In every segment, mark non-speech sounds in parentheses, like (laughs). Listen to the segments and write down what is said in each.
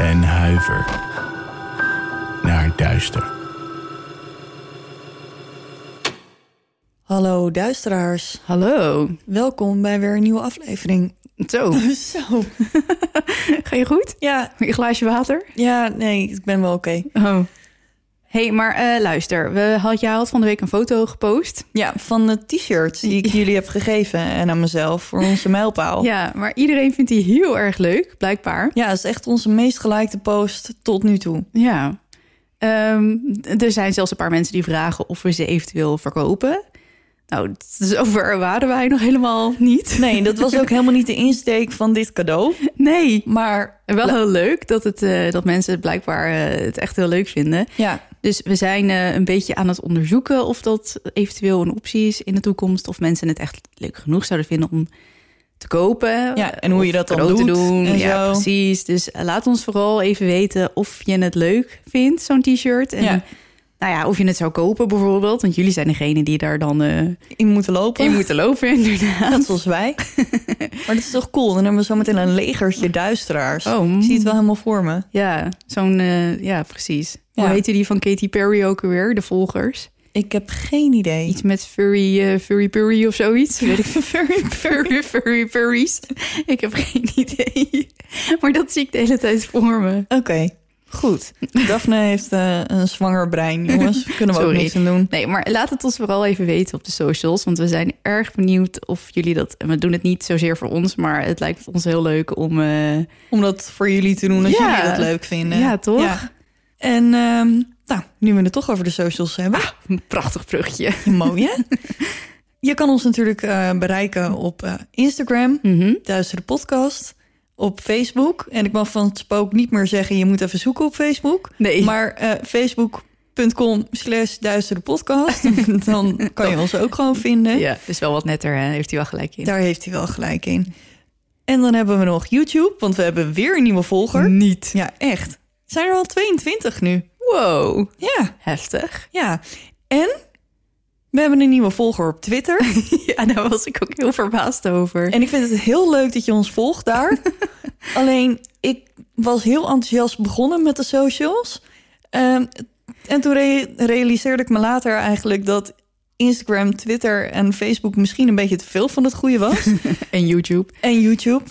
en huiver naar duister. Hallo duisteraars, Hallo. welkom bij weer een nieuwe aflevering. Zo, (laughs) Zo. ga je goed? Ja, Een glaasje water? ja, nee, ik ben wel oké. Oh. Hey, maar eh, luister. We had, jij had van de week een foto gepost. Ja, van de t-shirts die ik jullie heb gegeven en aan mezelf voor onze mijlpaal. Ja, maar iedereen vindt die heel erg leuk, blijkbaar. Ja, het is echt onze meest gelikte post tot nu toe. Ja. Ehm, er zijn zelfs een paar mensen die vragen of we ze eventueel verkopen. Nou, zover waren wij nog helemaal niet. Nee, dat was ook helemaal niet de insteek van dit cadeau. Nee. Maar wel heel leuk dat, het, eh, dat mensen het blijkbaar eh, het echt heel leuk vinden. ja, Dus we zijn eh, een beetje aan het onderzoeken of dat eventueel een optie is in de toekomst. Of mensen het echt leuk genoeg zouden vinden om te kopen. Ja, en hoe je dat dan cadeau te doet doen. en ja, zo. precies. Dus eh, laat ons vooral even weten of je het leuk vindt, zo'n t-shirt. En Ja. Nou ja, of je het zou kopen bijvoorbeeld. Want jullie zijn degene die daar dan eh, in moeten lopen. in moeten lopen (laughs) inderdaad. Net zoals wij. maar dat is toch cool? Dan hebben we zo meteen een legertje duisteraars. Oh, mm. Ik zie het wel helemaal voor me. Ja, zo'n... eh, ja, precies. Ja. Hoe heette die van Katy Perry ook alweer? De volgers? Ik heb geen idee. Iets met furry, eh, furry purry of zoiets. Weet ik (laughs) furry, furry, (laughs) furry purries. Ik heb geen idee. Maar dat zie ik de hele tijd voor me. Oké, goed. Daphne heeft eh, een zwanger brein, jongens. (laughs) Kunnen we ook niks aan doen. Nee, maar laat het ons vooral even weten op de socials. Want we zijn erg benieuwd of jullie dat... En we doen het niet zozeer voor ons, maar het lijkt ons heel leuk om... eh, Om dat voor jullie te doen als Ja. jullie dat leuk vinden. Ja, toch? En ehm, nou, nu we het toch over de socials hebben. een prachtig brugje. Mooi, hè? (laughs) Je kan ons natuurlijk eh, bereiken op Instagram, Mhm. Duister de Podcast. Op Facebook. En ik mag van het spook niet meer zeggen... je moet even zoeken op Facebook. Nee. Maar eh, facebook.com slash Duister de Podcast. (laughs) Dan kan je ons ook gewoon vinden. Ja, is wel wat netter, hè? heeft hij wel gelijk in. Daar heeft hij wel gelijk in. En dan hebben we nog YouTube, want we hebben weer een nieuwe volger. Niet. Ja, echt. Zijn er al 22 nu? Wow, Ja, heftig. ja. En we hebben een nieuwe volger op Twitter. (laughs) Ja, daar was ik ook heel verbaasd over. En ik vind het heel leuk dat je ons volgt daar. (laughs) Alleen, ik was heel enthousiast begonnen met de socials. Ehm, en toen re- realiseerde ik me later eigenlijk dat Instagram, Twitter en Facebook misschien een beetje te veel van het goede was. (laughs) En YouTube. en YouTube.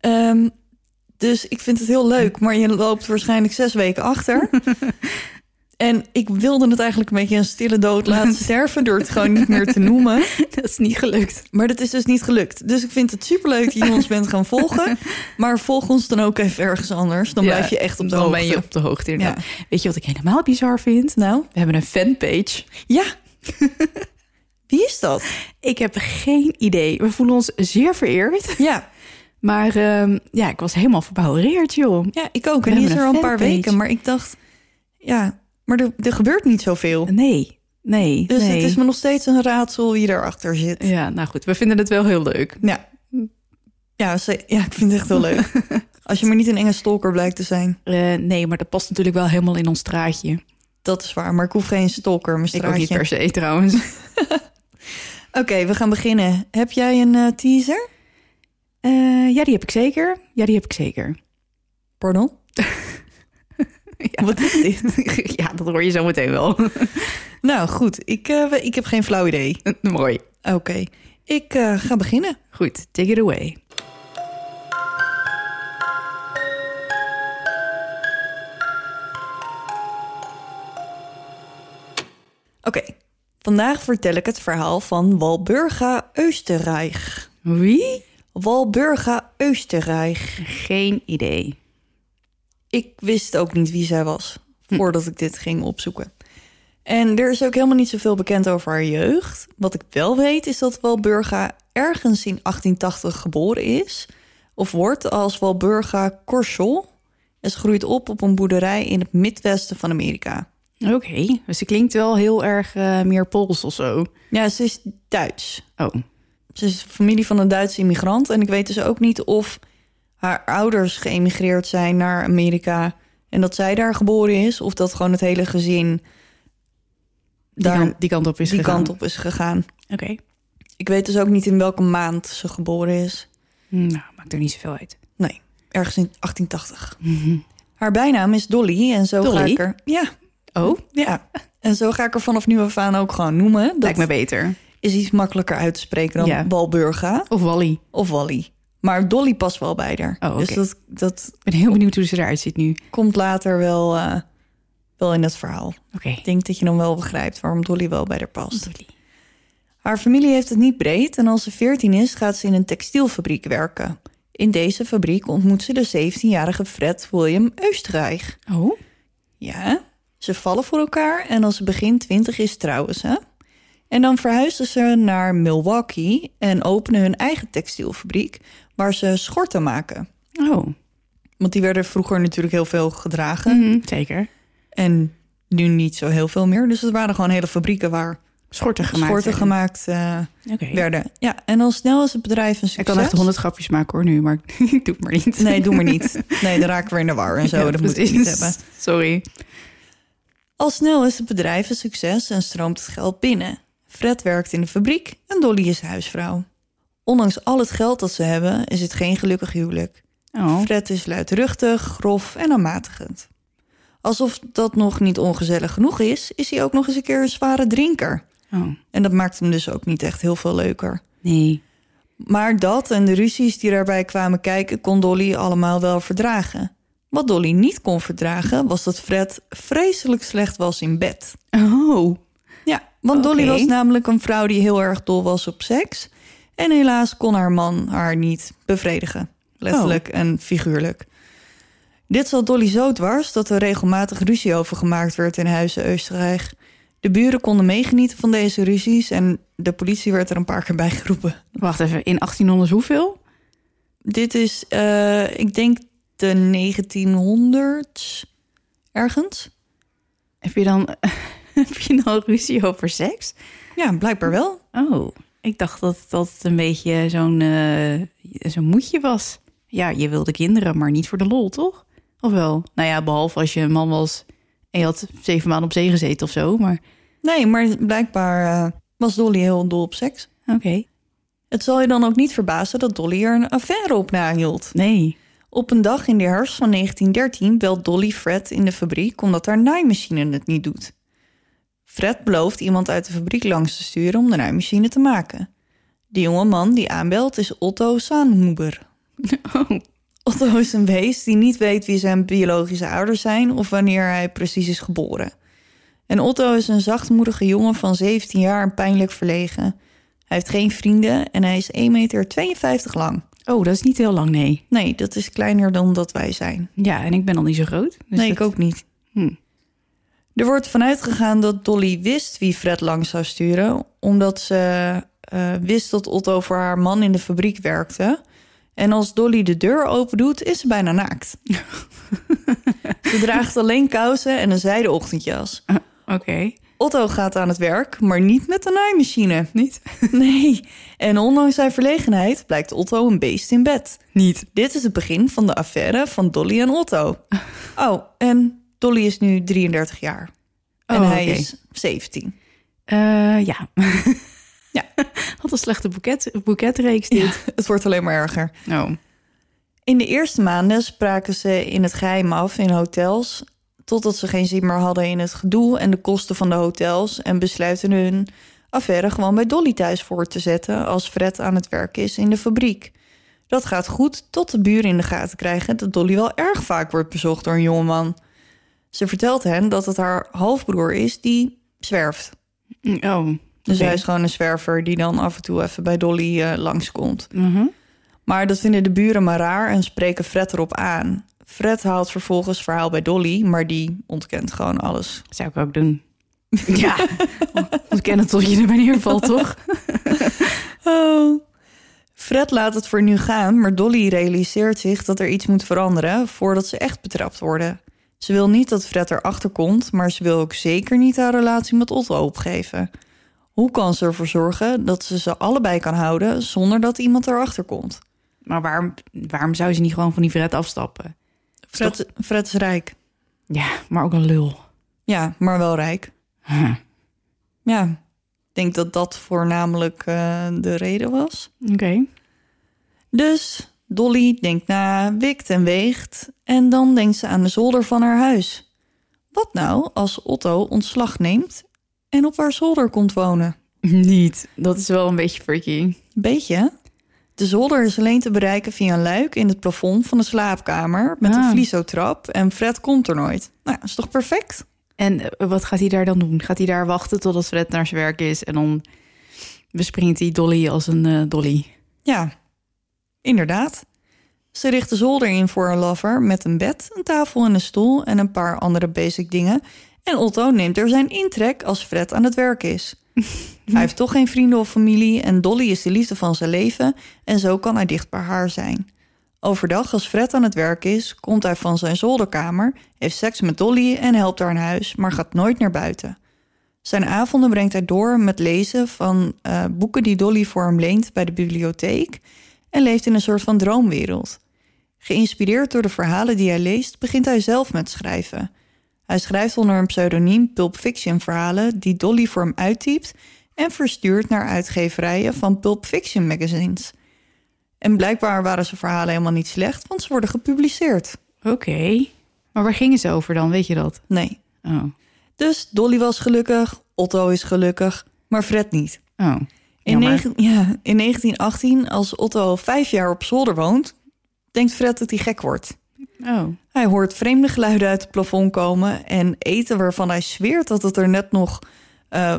Ehm, dus ik vind het heel leuk, maar je loopt waarschijnlijk zes weken achter. En ik wilde het eigenlijk een beetje een stille dood laten (laughs) sterven... door het gewoon niet meer te noemen. (laughs) Dat is niet gelukt. Maar dat is dus niet gelukt. Dus ik vind het superleuk dat je ons bent gaan volgen. (laughs) Maar volg ons dan ook even ergens anders. Dan Ja, blijf je echt op de dan hoogte. ben je op de hoogte. inderdaad. Weet je wat ik helemaal bizar vind? Nou, We hebben een fanpage. ja. Wie is dat? Ik heb geen idee. We voelen ons zeer vereerd. Ja, Maar ehm, ja, ik was helemaal verbouwereerd, joh. ja ik ook. En die is er al een paar weken. Maar ik dacht, ja, maar er, er gebeurt niet zoveel. Nee, nee, Dus nee. het is me nog steeds een raadsel wie daarachter zit. Ja, nou goed. We vinden het wel heel leuk. Ja. Ja, ze- ja, ik vind het echt heel leuk. (laughs) Als je maar niet een enge stalker blijkt te zijn. Eh, nee, maar dat past natuurlijk wel helemaal in ons straatje. Dat is waar, maar ik hoef geen stalker mijn Ik ook niet straatje. per se trouwens. (laughs) (laughs) Oké, we gaan beginnen. Heb jij een eh, teaser? Eh, ja, die heb ik zeker. Ja, die heb ik zeker. Pardon? (laughs) Ja. Wat is dit? (laughs) ja, dat hoor je zo meteen wel. (laughs) Nou goed, ik, eh, ik heb geen flauw idee. Mooi. Oké, ik eh, ga beginnen. Goed, take it away. Oké, vandaag vertel ik het verhaal van Walburga Österreich. Wie? Walburga Österreich. Geen idee. Ik wist ook niet wie zij was voordat ik dit ging opzoeken. En er is ook helemaal niet zoveel bekend over haar jeugd. Wat ik wel weet is dat Walburga ergens in 1880 geboren is. Of wordt als Walburga Korschel. En ze groeit op op een boerderij in het midwesten van Amerika. Oké, dus ze klinkt wel heel erg eh, meer Pools of zo. Ja, ze is Duits. Oh, Ze is familie van een Duitse immigrant. En ik weet dus ook niet of haar ouders geëmigreerd zijn naar Amerika... en dat zij daar geboren is... of dat gewoon het hele gezin die, daar kant, die kant op is die gegaan. kant op is gegaan. Oké, Ik weet dus ook niet in welke maand ze geboren is. nou, maakt er niet zoveel uit. Nee, ergens in 1880. Haar bijnaam is Dolly en zo ga ik er... Ja, Oh, ja. En zo ga ik er vanaf nu af aan ook gewoon noemen. Dat lijkt me beter. is iets makkelijker uit te spreken dan Ja. Walburga Of Wally. of Wally. Maar Dolly past wel bij haar. Oh, Dus dat, dat Ik ben heel benieuwd hoe ze eruit ziet nu. komt later wel, eh, wel in het verhaal. Oké. Ik denk dat je dan wel begrijpt waarom Dolly wel bij haar past. Dolly. Haar familie heeft het niet breed en als ze 14 is, gaat ze in een textielfabriek werken. In deze fabriek ontmoet ze de 17-jarige Fred William Österreich. Oh, Ja, ze vallen voor elkaar en als ze begin 20 is, trouwen ze. En dan verhuizen ze naar Milwaukee en openen hun eigen textielfabriek waar ze schorten maken. oh. Want die werden vroeger natuurlijk heel veel gedragen Mhm, zeker. en nu niet zo heel veel meer. Dus het waren gewoon hele fabrieken waar Schorten gemaakt. schorten werden. gemaakt eh, werden. Ja, en al snel is het bedrijf een Ik succes. kan echt honderd grapjes maken hoor nu, maar (laughs) ik doe het maar niet. Nee, doe maar niet. (laughs) Nee, dan raken we in de war en zo. Ja, dat moet ik niet hebben. Sorry. Al snel is het bedrijf een succes en stroomt het geld binnen. Fred werkt in de fabriek en Dolly is huisvrouw. Ondanks al het geld dat ze hebben, is het geen gelukkig huwelijk. Oh, Fred is luidruchtig, grof en aanmatigend. Alsof dat nog niet ongezellig genoeg is, is hij ook nog eens een keer een zware drinker. oh. En dat maakt hem dus ook niet echt heel veel leuker. Nee. Maar dat en de ruzies die daarbij kwamen kijken, kon Dolly allemaal wel verdragen. Wat Dolly niet kon verdragen, was dat Fred vreselijk slecht was in bed. Oh. Ja, want Dolly was namelijk een vrouw die heel erg dol was op seks. En helaas kon haar man haar niet bevredigen. Letterlijk en figuurlijk. Dit zat Dolly zo dwars dat er regelmatig ruzie over gemaakt werd in huizen Oostenrijk. De buren konden meegenieten van deze ruzies en de politie werd er een paar keer bij geroepen. Wacht even, in 1800 hoeveel? Dit is, eh, ik denk, de 1900 ergens. Heb je dan, (laughs) heb je dan ruzie over seks? Ja, blijkbaar wel. Oh, ik dacht dat dat een beetje zo'n eh, zo'n moedje was. Ja, je wilde kinderen, maar niet voor de lol, toch? Of wel? Nou ja, behalve als je een man was en je had zeven maanden op zee gezeten of zo. Maar Nee, maar blijkbaar eh, was Dolly heel dol op seks. oké. Het zal je dan ook niet verbazen dat Dolly er een affaire op nahield. Nee. Op een dag in de herfst van 1913 belt Dolly Fred in de fabriek omdat haar naaimachine het niet doet. Fred belooft iemand uit de fabriek langs te sturen om de naaimachine te maken. De jonge man die aanbelt is Otto Saanhuber. Oh, (laughs) (laughs) Otto is een wees die niet weet wie zijn biologische ouders zijn of wanneer hij precies is geboren. En Otto is een zachtmoedige jongen van 17 jaar en pijnlijk verlegen. Hij heeft geen vrienden en hij is 1,52 meter lang. oh, dat is niet heel lang, nee. Nee, dat is kleiner dan dat wij zijn. Ja, en ik ben al niet zo groot. dus nee, dat- ik ook niet. Hm. Er wordt vanuit gegaan dat Dolly wist wie Fred langs zou sturen, omdat ze eh, wist dat Otto voor haar man in de fabriek werkte. En als Dolly de deur open doet, is ze bijna naakt. (laughs) ze draagt alleen kousen en een zijden ochtendjas. Oké. Otto gaat aan het werk, maar niet met de naaimachine. Niet? (laughs) Nee. En ondanks zijn verlegenheid blijkt Otto een beest in bed. Niet. Dit is het begin van de affaire van Dolly en Otto. (laughs) Oh, en Dolly is nu 33 jaar. En Oh, hij is 17. Eh, ja. (laughs) Ja. Wat een slechte boeket, boeketreeks dit. Het wordt alleen maar erger. Oh. In de eerste maanden spraken ze in het geheim af in hotels... totdat ze geen zin meer hadden in het gedoe en de kosten van de hotels... en besluiten hun affaire gewoon bij Dolly thuis voor te zetten... als Fred aan het werk is in de fabriek. Dat gaat goed tot de buren in de gaten krijgen... dat Dolly wel erg vaak wordt bezocht door een jongeman. Ze vertelt hen dat het haar halfbroer is die zwerft. Oh. Dus hij is gewoon een zwerver die dan af en toe even bij Dolly eh, langskomt. Mhm. Maar dat vinden de buren maar raar en spreken Fred erop aan. Fred haalt vervolgens verhaal bij Dolly, maar die ontkent gewoon alles. Zou ik ook doen. (laughs) Ja. Ontkennen tot je er bij neervalt, toch? (laughs) Oh. Fred laat het voor nu gaan, maar Dolly realiseert zich dat er iets moet veranderen voordat ze echt betrapt worden. Ze wil niet dat Fred erachter komt, maar ze wil ook zeker niet haar relatie met Otto opgeven. Hoe kan ze ervoor zorgen dat ze ze allebei kan houden zonder dat iemand erachter komt? Maar waarom, waarom zou ze niet gewoon van die Fred afstappen? Fred, Fred is rijk. Ja, maar ook een lul. Ja, maar wel rijk. Huh. Ja, ik denk dat dat voornamelijk eh, de reden was. Oké. Dus Dolly denkt na, wikt en weegt en dan denkt ze aan de zolder van haar huis. Wat nou als Otto ontslag neemt en op haar zolder komt wonen? Niet. Dat is wel een beetje freaky. Beetje. hè? De zolder is alleen te bereiken via een luik in het plafond van de slaapkamer met een Ah. vliesotrap en Fred komt er nooit. Nou, is toch perfect? En eh, wat gaat hij daar dan doen? Gaat hij daar wachten totdat Fred naar zijn werk is en dan bespringt hij Dolly als een eh, Dolly? Ja, inderdaad. Ze richt de zolder in voor haar lover met een bed, een tafel en een stoel en een paar andere basic dingen. En Otto neemt er zijn intrek als Fred aan het werk is. (laughs) hij heeft toch geen vrienden of familie en Dolly is de liefde van zijn leven en zo kan hij dicht bij haar zijn. Overdag, als Fred aan het werk is, komt hij van zijn zolderkamer, heeft seks met Dolly en helpt haar in huis, maar gaat nooit naar buiten. Zijn avonden brengt hij door met lezen van eh, boeken die Dolly voor hem leent bij de bibliotheek en leeft in een soort van droomwereld. Geïnspireerd door de verhalen die hij leest, begint hij zelf met schrijven. Hij schrijft onder een pseudoniem Pulp Fiction verhalen die Dolly voor hem uittypt en verstuurt naar uitgeverijen van Pulp Fiction magazines. En blijkbaar waren zijn verhalen helemaal niet slecht, want ze worden gepubliceerd. Oké. Maar waar gingen ze over dan? Weet je dat? Nee. Oh. Dus Dolly was gelukkig, Otto is gelukkig, maar Fred niet. Oh. In, negen- ja, in 1918, als Otto vijf jaar op zolder woont, denkt Fred dat hij gek wordt. Oh. Hij hoort vreemde geluiden uit het plafond komen en eten waarvan hij zweert dat het er net nog eh,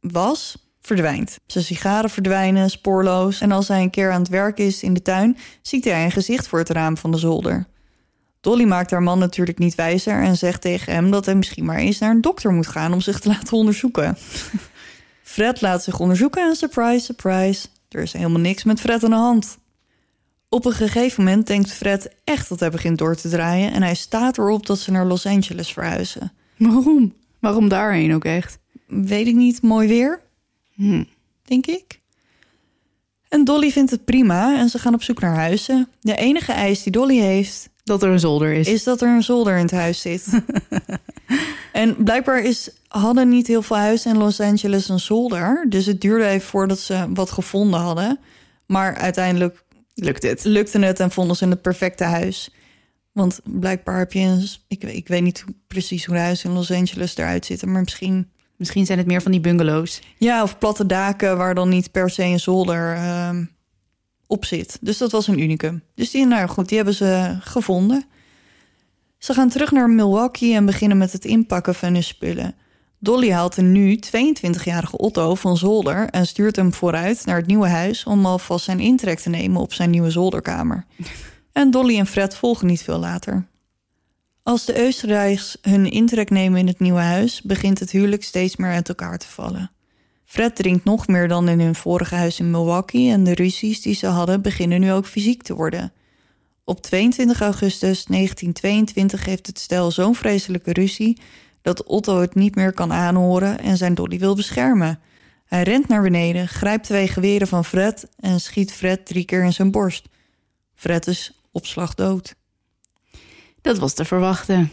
was, verdwijnt. Zijn sigaren verdwijnen, spoorloos. En als hij een keer aan het werk is in de tuin, ziet hij een gezicht voor het raam van de zolder. Dolly maakt haar man natuurlijk niet wijzer en zegt tegen hem dat hij misschien maar eens naar een dokter moet gaan om zich te laten onderzoeken. Fred laat zich onderzoeken en surprise, surprise, er is helemaal niks met Fred aan de hand. Op een gegeven moment denkt Fred echt dat hij begint door te draaien en hij staat erop dat ze naar Los Angeles verhuizen. Waarom? Waarom daarheen ook echt? Weet ik niet, mooi weer, Hm. denk ik. En Dolly vindt het prima en ze gaan op zoek naar huizen. De enige eis die Dolly heeft, Dat er een zolder is. is dat er een zolder in het huis zit. (laughs) en blijkbaar is, hadden niet heel veel huizen in Los Angeles een zolder. Dus het duurde even voordat ze wat gevonden hadden. Maar uiteindelijk Lukt het? lukte het en vonden ze het perfecte huis. Want blijkbaar heb je een... Ik, ik weet niet precies hoe de huizen in Los Angeles eruit zitten... maar misschien... Misschien zijn het meer van die bungalows. Ja, of platte daken waar dan niet per se een zolder ehm, op zit. Dus dat was een unicum. Dus die, nou goed, die hebben ze gevonden. Ze gaan terug naar Milwaukee en beginnen met het inpakken van hun spullen. Dolly haalt de nu 22-jarige Otto van zolder en stuurt hem vooruit naar het nieuwe huis om alvast zijn intrek te nemen op zijn nieuwe zolderkamer. En Dolly en Fred volgen niet veel later. Als de Oostenrijks hun intrek nemen in het nieuwe huis, begint het huwelijk steeds meer uit elkaar te vallen. Fred drinkt nog meer dan in hun vorige huis in Milwaukee en de ruzies die ze hadden beginnen nu ook fysiek te worden. Op 22 augustus 1922 heeft het stel zo'n vreselijke ruzie dat Otto het niet meer kan aanhoren en zijn Dolly wil beschermen. Hij rent naar beneden, grijpt twee geweren van Fred en schiet Fred drie keer in zijn borst. Fred is op slag dood. Dat was te verwachten.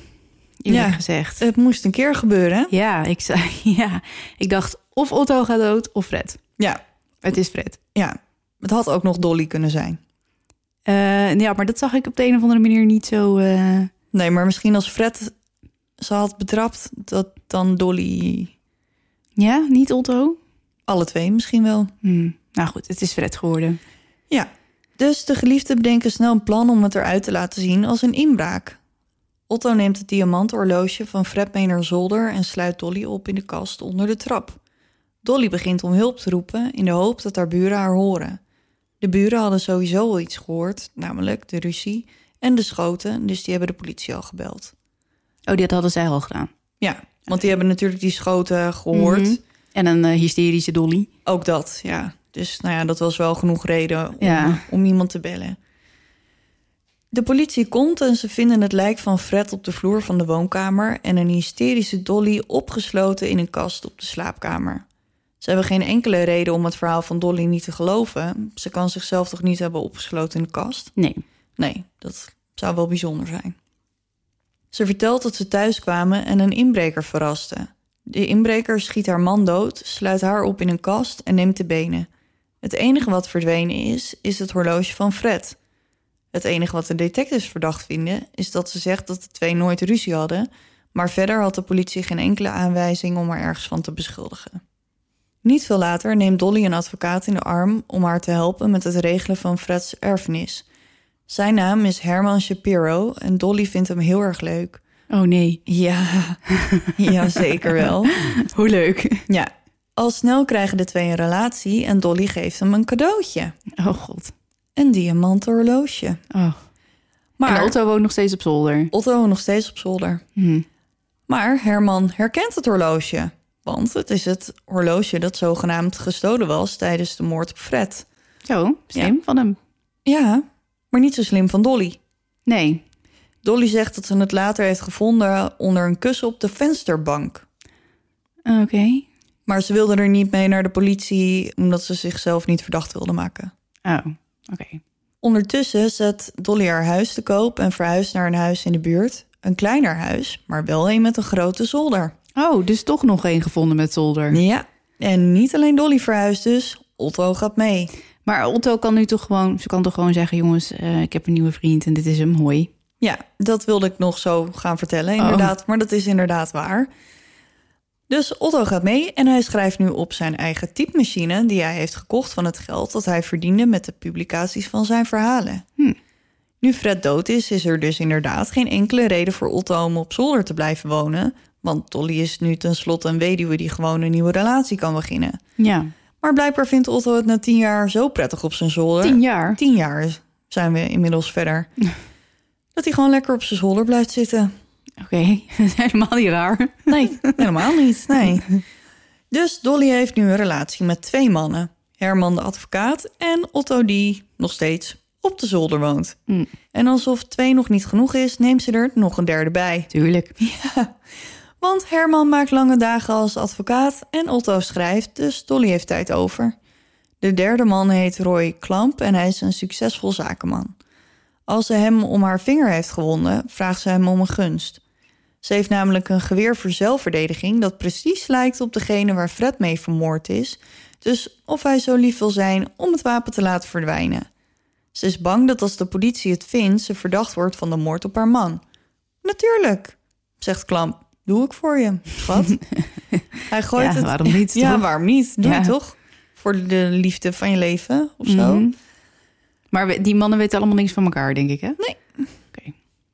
Ja. gezegd. Het moest een keer gebeuren, hè? Ja, ik zei, (laughs) ja. Ik dacht of Otto gaat dood of Fred. Ja, Het is Fred. ja. Het had ook nog Dolly kunnen zijn. Eh, ja, maar dat zag ik op de een of andere manier niet zo. eh, Nee, maar misschien als Fred ze had betrapt, dat dan Dolly... Ja, niet Otto. Alle twee misschien wel. Hm. Nou goed, het is Fred geworden. Ja, dus de geliefden bedenken snel een plan om het eruit te laten zien als een inbraak. Otto neemt het diamanthorloge van Fred mee naar zolder en sluit Dolly op in de kast onder de trap. Dolly begint om hulp te roepen in de hoop dat haar buren haar horen. De buren hadden sowieso al iets gehoord, namelijk de ruzie en de schoten, dus die hebben de politie al gebeld. Oh, dat hadden zij al gedaan. Ja, want die hebben natuurlijk die schoten gehoord. Mhm. En een eh, hysterische Dolly. Ook dat, ja. Dus nou ja, dat was wel genoeg reden om, Ja. om iemand te bellen. De politie komt en ze vinden het lijk van Fred op de vloer van de woonkamer... en een hysterische Dolly opgesloten in een kast op de slaapkamer. Ze hebben geen enkele reden om het verhaal van Dolly niet te geloven. Ze kan zichzelf toch niet hebben opgesloten in de kast? Nee. Nee, dat zou wel bijzonder zijn. Ze vertelt dat ze thuis kwamen en een inbreker verraste. De inbreker schiet haar man dood, sluit haar op in een kast en neemt de benen. Het enige wat verdwenen is, is het horloge van Fred. Het enige wat de detectives verdacht vinden, is dat ze zegt dat de twee nooit ruzie hadden, maar verder had de politie geen enkele aanwijzing om haar ergens van te beschuldigen. Niet veel later neemt Dolly een advocaat in de arm om haar te helpen met het regelen van Freds erfenis. Zijn naam is Herman Shapiro en Dolly vindt hem heel erg leuk. Oh nee. Ja, (laughs) ja zeker wel. Hoe leuk. Ja, al snel krijgen de twee een relatie en Dolly geeft hem een cadeautje. Oh god. Een diamanten horloge. Oh. Maar en Otto woont nog steeds op zolder. Otto woont nog steeds op zolder. Hm. Maar Herman herkent het horloge. Want het is het horloge dat zogenaamd gestolen was tijdens de moord op Fred. Zo, slim van hem. Ja, maar niet zo slim van Dolly. Nee. Dolly zegt dat ze het later heeft gevonden onder een kussen op de vensterbank. Oké. Maar ze wilde er niet mee naar de politie omdat ze zichzelf niet verdacht wilde maken. Oh, oké. Ondertussen zet Dolly haar huis te koop en verhuist naar een huis in de buurt. Een kleiner huis, maar wel een met een grote zolder. Oh, dus toch nog één gevonden met zolder. Ja, en niet alleen Dolly verhuist dus, Otto gaat mee. Maar Otto kan nu toch gewoon... Ze kan toch gewoon zeggen... jongens, eh, ik heb een nieuwe vriend en dit is hem. Hoi. Ja, dat wilde ik nog zo gaan vertellen, inderdaad. Maar dat is inderdaad waar. Dus Otto gaat mee en hij schrijft nu op zijn eigen typemachine... die hij heeft gekocht van het geld dat hij verdiende... met de publicaties van zijn verhalen. Hm. Nu Fred dood is, is er dus inderdaad geen enkele reden voor Otto... om op zolder te blijven wonen. Want Dolly is nu tenslotte een weduwe die gewoon een nieuwe relatie kan beginnen. Ja. Maar blijkbaar vindt Otto het na tien jaar zo prettig op zijn zolder... Tien jaar. Tien jaar zijn we inmiddels verder. (laughs) dat hij gewoon lekker op zijn zolder blijft zitten. Oké, (laughs) dat is helemaal niet raar. Nee, helemaal niet. Nee. Dus Dolly heeft nu een relatie met twee mannen. Herman de advocaat en Otto die nog steeds op de zolder woont. Mm. En alsof twee nog niet genoeg is, neemt ze er nog een derde bij. Tuurlijk. (laughs) Want Herman maakt lange dagen als advocaat en Otto schrijft, dus Dolly heeft tijd over. De derde man heet Roy Klamp en hij is een succesvol zakenman. Als ze hem om haar vinger heeft gewonden, vraagt ze hem om een gunst. Ze heeft namelijk een geweer voor zelfverdediging dat precies lijkt op degene waar Fred mee vermoord is. Dus of hij zo lief wil zijn om het wapen te laten verdwijnen. Ze is bang dat als de politie het vindt, ze verdacht wordt van de moord op haar man. Natuurlijk, zegt Klamp. Doe ik voor je, schat. (laughs) hij gooit Ja, het. waarom niet, (laughs) Ja, toch? waarom niet? Doe Ja. je toch? Voor de liefde van je leven of zo. Mhm. Maar die mannen weten allemaal niks van elkaar, denk ik, hè?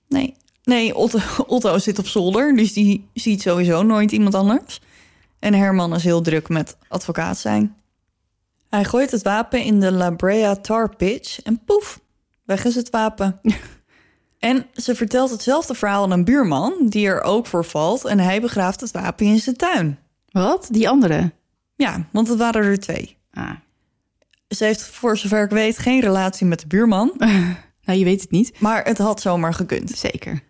Nee, nee Otto, (laughs) Otto zit op zolder, dus die ziet sowieso nooit iemand anders. En Herman is heel druk met advocaat zijn. Hij gooit het wapen in de La Brea Tar Pitch en poef, weg is het wapen. En ze vertelt hetzelfde verhaal aan een buurman, die er ook voor valt... en hij begraaft het wapen in zijn tuin. Wat? Die andere? Ja, want het waren er twee. Ah. Ze heeft voor zover ik weet geen relatie met de buurman... (laughs) Nou, je weet het niet. maar het had zomaar gekund. Zeker.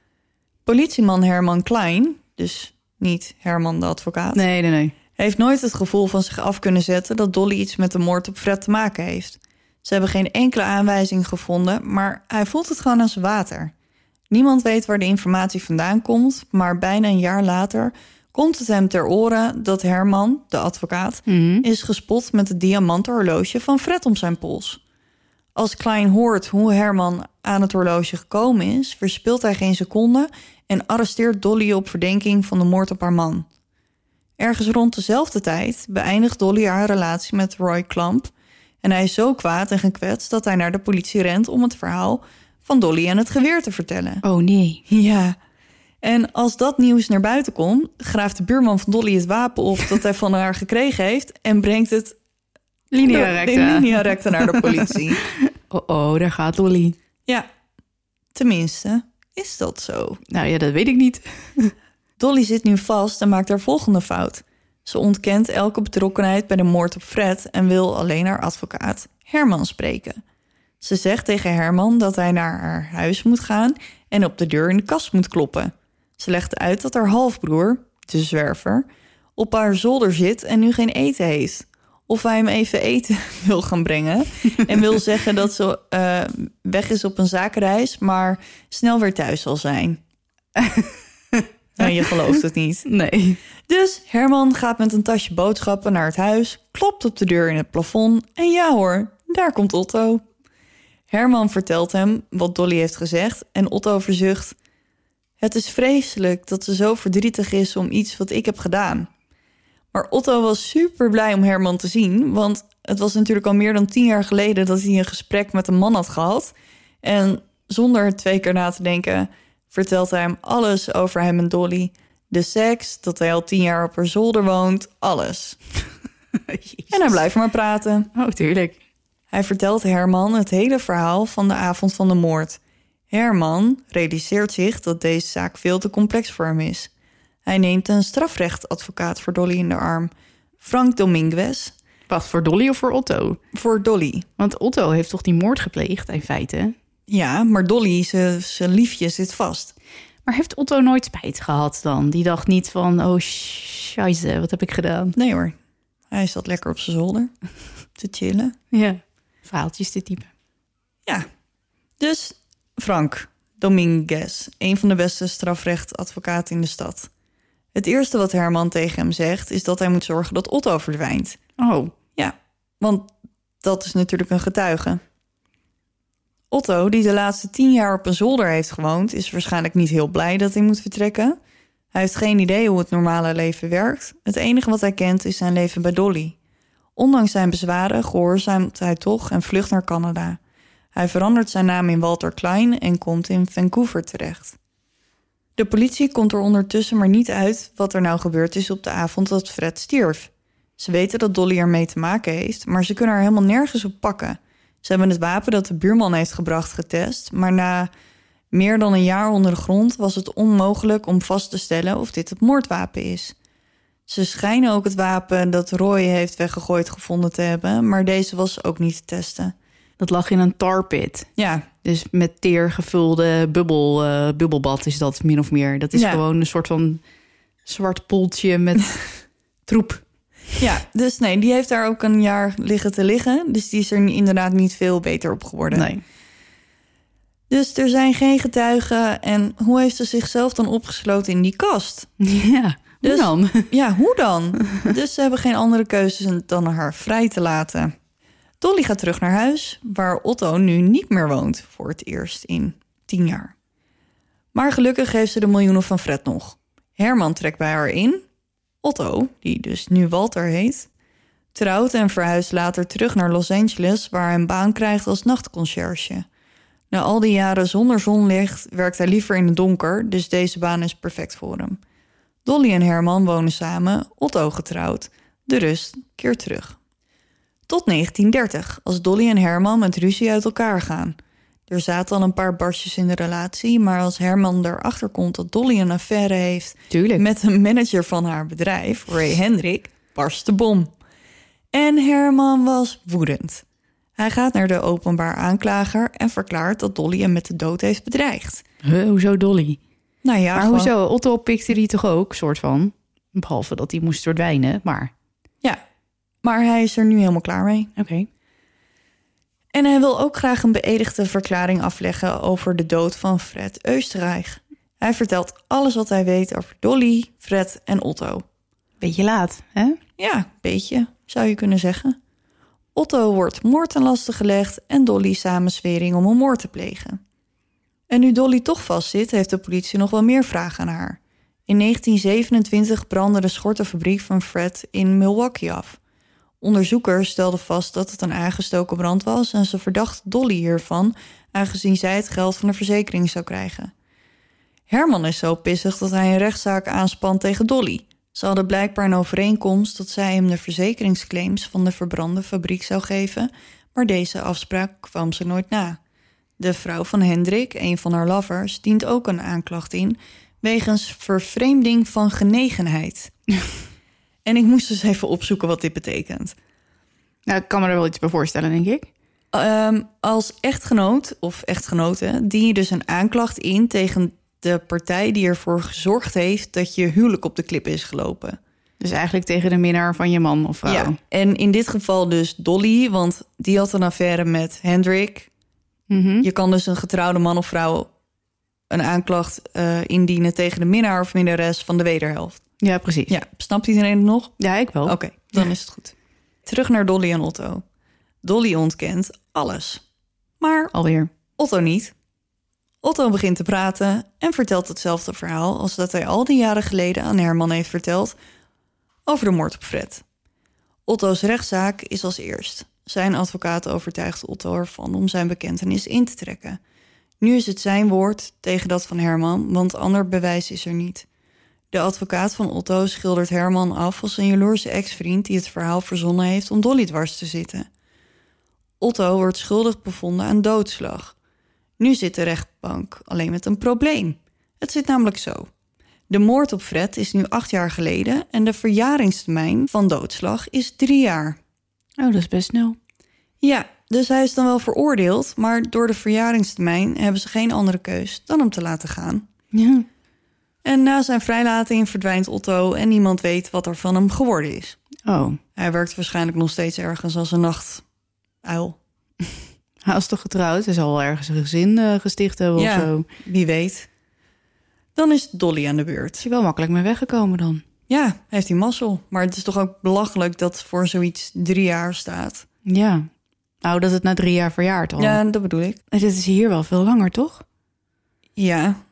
Politieman Herman Klein, dus niet Herman de advocaat... Nee, nee, nee. heeft nooit het gevoel van zich af kunnen zetten dat Dolly iets met de moord op Fred te maken heeft. Ze hebben geen enkele aanwijzing gevonden, maar hij voelt het gewoon als water. Niemand weet waar de informatie vandaan komt, maar bijna een jaar later komt het hem ter oren dat Herman, de advocaat, Mhm. is gespot met het diamanten horloge van Fred om zijn pols. Als Klein hoort hoe Herman aan het horloge gekomen is, verspilt hij geen seconde en arresteert Dolly op verdenking van de moord op haar man. Ergens rond dezelfde tijd beëindigt Dolly haar relatie met Roy Klamp. En hij is zo kwaad en gekwetst dat hij naar de politie rent om het verhaal van Dolly en het geweer te vertellen. Oh, nee. Ja. En als dat nieuws naar buiten komt, graaft de buurman van Dolly het wapen op dat hij van haar gekregen heeft en brengt het Linea in recta. linea recta naar de politie. (laughs) Oh, oh, daar gaat Dolly. ja, tenminste, is dat zo? Nou ja, dat weet ik niet. (laughs) Dolly zit nu vast en maakt haar volgende fout. Ze ontkent elke betrokkenheid bij de moord op Fred en wil alleen haar advocaat Herman spreken. Ze zegt tegen Herman dat hij naar haar huis moet gaan en op de deur in de kast moet kloppen. Ze legt uit dat haar halfbroer, de zwerver, op haar zolder zit en nu geen eten heeft. Of hij hem even eten (laughs) wil gaan brengen. En wil (laughs) zeggen dat ze uh, weg is op een zakenreis, maar snel weer thuis zal zijn. (laughs) nou, je gelooft het niet. Nee. Dus Herman gaat met een tasje boodschappen naar het huis, klopt op de deur in het plafond en ja hoor, daar komt Otto. Herman vertelt hem wat Dolly heeft gezegd en Otto verzucht: Het is vreselijk dat ze zo verdrietig is om iets wat ik heb gedaan. Maar Otto was super blij om Herman te zien, want het was natuurlijk al meer dan tien jaar geleden dat hij een gesprek met een man had gehad. En zonder twee keer na te denken, vertelt hij hem alles over hem en Dolly. De seks, dat hij al tien jaar op haar zolder woont, alles. (laughs) en hij blijft maar praten. Oh, tuurlijk. Hij vertelt Herman het hele verhaal van de avond van de moord. Herman realiseert zich dat deze zaak veel te complex voor hem is. Hij neemt een strafrechtadvocaat voor Dolly in de arm, Frank Dominguez. Wacht, voor Dolly of voor Otto? Voor Dolly. Want Otto heeft toch die moord gepleegd in feite? Ja, maar Dolly, zijn liefje, zit vast. Maar heeft Otto nooit spijt gehad dan? Die dacht niet van, oh scheisse, wat heb ik gedaan? Nee hoor, hij zat lekker op zijn zolder (laughs) te chillen. Ja, verhaaltjes te typen. Ja, dus Frank Dominguez, een van de beste strafrechtadvocaten in de stad. Het eerste wat Herman tegen hem zegt is dat hij moet zorgen dat Otto verdwijnt. Oh. Ja, want dat is natuurlijk een getuige. Otto, die de laatste tien jaar op een zolder heeft gewoond, is waarschijnlijk niet heel blij dat hij moet vertrekken. Hij heeft geen idee hoe het normale leven werkt. Het enige wat hij kent is zijn leven bij Dolly. Ondanks zijn bezwaren gehoorzaamt hij toch en vlucht naar Canada. Hij verandert zijn naam in Walter Klein en komt in Vancouver terecht. De politie komt er ondertussen maar niet uit wat er nou gebeurd is op de avond dat Fred stierf. Ze weten dat Dolly ermee te maken heeft, maar ze kunnen haar helemaal nergens op pakken. Ze hebben het wapen dat de buurman heeft gebracht getest, maar na meer dan een jaar onder de grond was het onmogelijk om vast te stellen of dit het moordwapen is. Ze schijnen ook het wapen dat Roy heeft weggegooid gevonden te hebben, maar deze was ook niet te testen. Dat lag in een tarpit. Ja. Dus met teer gevulde bubbel, uh, bubbelbad is dat min of meer. Dat is Ja. gewoon een soort van zwart poeltje met (laughs) troep. Ja, dus nee, die heeft daar ook een jaar liggen te liggen. Dus die is er inderdaad niet veel beter op geworden. Nee. Dus er zijn geen getuigen. En hoe heeft ze zichzelf dan opgesloten in die kast? (laughs) Ja, dus, dan? (laughs) Ja, hoe dan? dus ze hebben geen andere keuzes dan haar vrij te laten. Dolly gaat terug naar huis, waar Otto nu niet meer woont voor het eerst in tien jaar. Maar gelukkig heeft ze de miljoenen van Fred nog. Herman trekt bij haar in. Otto, die dus nu Walter heet, trouwt en verhuist later terug naar Los Angeles, waar hij een baan krijgt als nachtconcierge. Na al die jaren zonder zonlicht werkt hij liever in het donker, dus deze baan is perfect voor hem. Dolly en Herman wonen samen, Otto getrouwd. De rust keert terug. Tot 1930, als Dolly en Herman met ruzie uit elkaar gaan. Er zaten al een paar barstjes in de relatie, maar als Herman erachter komt dat Dolly een affaire heeft Tuurlijk. met een manager van haar bedrijf, Ray Hendrik, barst de bom. En Herman was woedend. Hij gaat naar de openbaar aanklager en verklaart dat Dolly hem met de dood heeft bedreigd. Huh, hoezo Dolly? Nou ja, maar gewoon- hoezo? Otto pikte die toch ook, soort van? Behalve dat hij moest verdwijnen, maar Ja, maar hij is er nu helemaal klaar mee. oké. En hij wil ook graag een beëdigde verklaring afleggen over de dood van Fred Österreich. Hij vertelt alles wat hij weet over Dolly, Fred en Otto. Beetje laat, hè? Ja, beetje, zou je kunnen zeggen. Otto wordt moord ten laste gelegd en Dolly samenswering om een moord te plegen. En nu Dolly toch vastzit, heeft de politie nog wel meer vragen aan haar. In 1927 brandde de schortenfabriek van Fred in Milwaukee af. Onderzoekers stelden vast dat het een aangestoken brand was en ze verdachten Dolly hiervan, aangezien zij het geld van de verzekering zou krijgen. Herman is zo pissig dat hij een rechtszaak aanspant tegen Dolly. Ze hadden blijkbaar een overeenkomst dat zij hem de verzekeringsclaims van de verbrande fabriek zou geven, maar deze afspraak kwam ze nooit na. De vrouw van Hendrik, een van haar lovers, dient ook een aanklacht in wegens vervreemding van genegenheid. (laughs) En ik moest dus even opzoeken wat dit betekent. Nou, ik kan me er wel iets bij voorstellen, denk ik. Ehm, als echtgenoot of echtgenote dien je dus een aanklacht in tegen de partij die ervoor gezorgd heeft dat je huwelijk op de klip is gelopen. Dus eigenlijk tegen de minnaar van je man of vrouw. Ja, en in dit geval dus Dolly, want die had een affaire met Hendrik. Mhm. Je kan dus een getrouwde man of vrouw een aanklacht eh, indienen tegen de minnaar of minnares van de wederhelft. ja, precies. Ja, snapt iedereen het nog? Ja, ik wel. Oké, dan is het goed. Terug naar Dolly en Otto. Dolly ontkent alles. Maar Alweer. Otto niet. Otto begint te praten en vertelt hetzelfde verhaal als dat hij al die jaren geleden aan Herman heeft verteld over de moord op Fred. Otto's rechtszaak is als eerst. Zijn advocaat overtuigt Otto ervan om zijn bekentenis in te trekken. Nu is het zijn woord tegen dat van Herman, want ander bewijs is er niet. De advocaat van Otto schildert Herman af als een jaloerse ex-vriend die het verhaal verzonnen heeft om Dolly dwars te zitten. Otto wordt schuldig bevonden aan doodslag. Nu zit de rechtbank alleen met een probleem. Het zit namelijk zo. De moord op Fred is nu acht jaar geleden en de verjaringstermijn van doodslag is drie jaar. Oh, dat is best snel. Ja, dus hij is dan wel veroordeeld, maar door de verjaringstermijn hebben ze geen andere keus dan hem te laten gaan. Ja. En na zijn vrijlating verdwijnt Otto en niemand weet wat er van hem geworden is. Oh, Hij werkt waarschijnlijk nog steeds ergens als een nachtuil. (laughs) hij is toch getrouwd? Hij zal wel ergens een gezin eh, gesticht hebben Ja. of zo. Wie weet. Dan is Dolly aan de beurt. Is hij wel makkelijk mee weggekomen dan? Ja, heeft hij mazzel. Maar het is toch ook belachelijk dat voor zoiets drie jaar staat. Ja. Nou, dat het na drie jaar verjaart al. Ja, dat bedoel ik. En dit is hier wel veel langer, toch? Ja,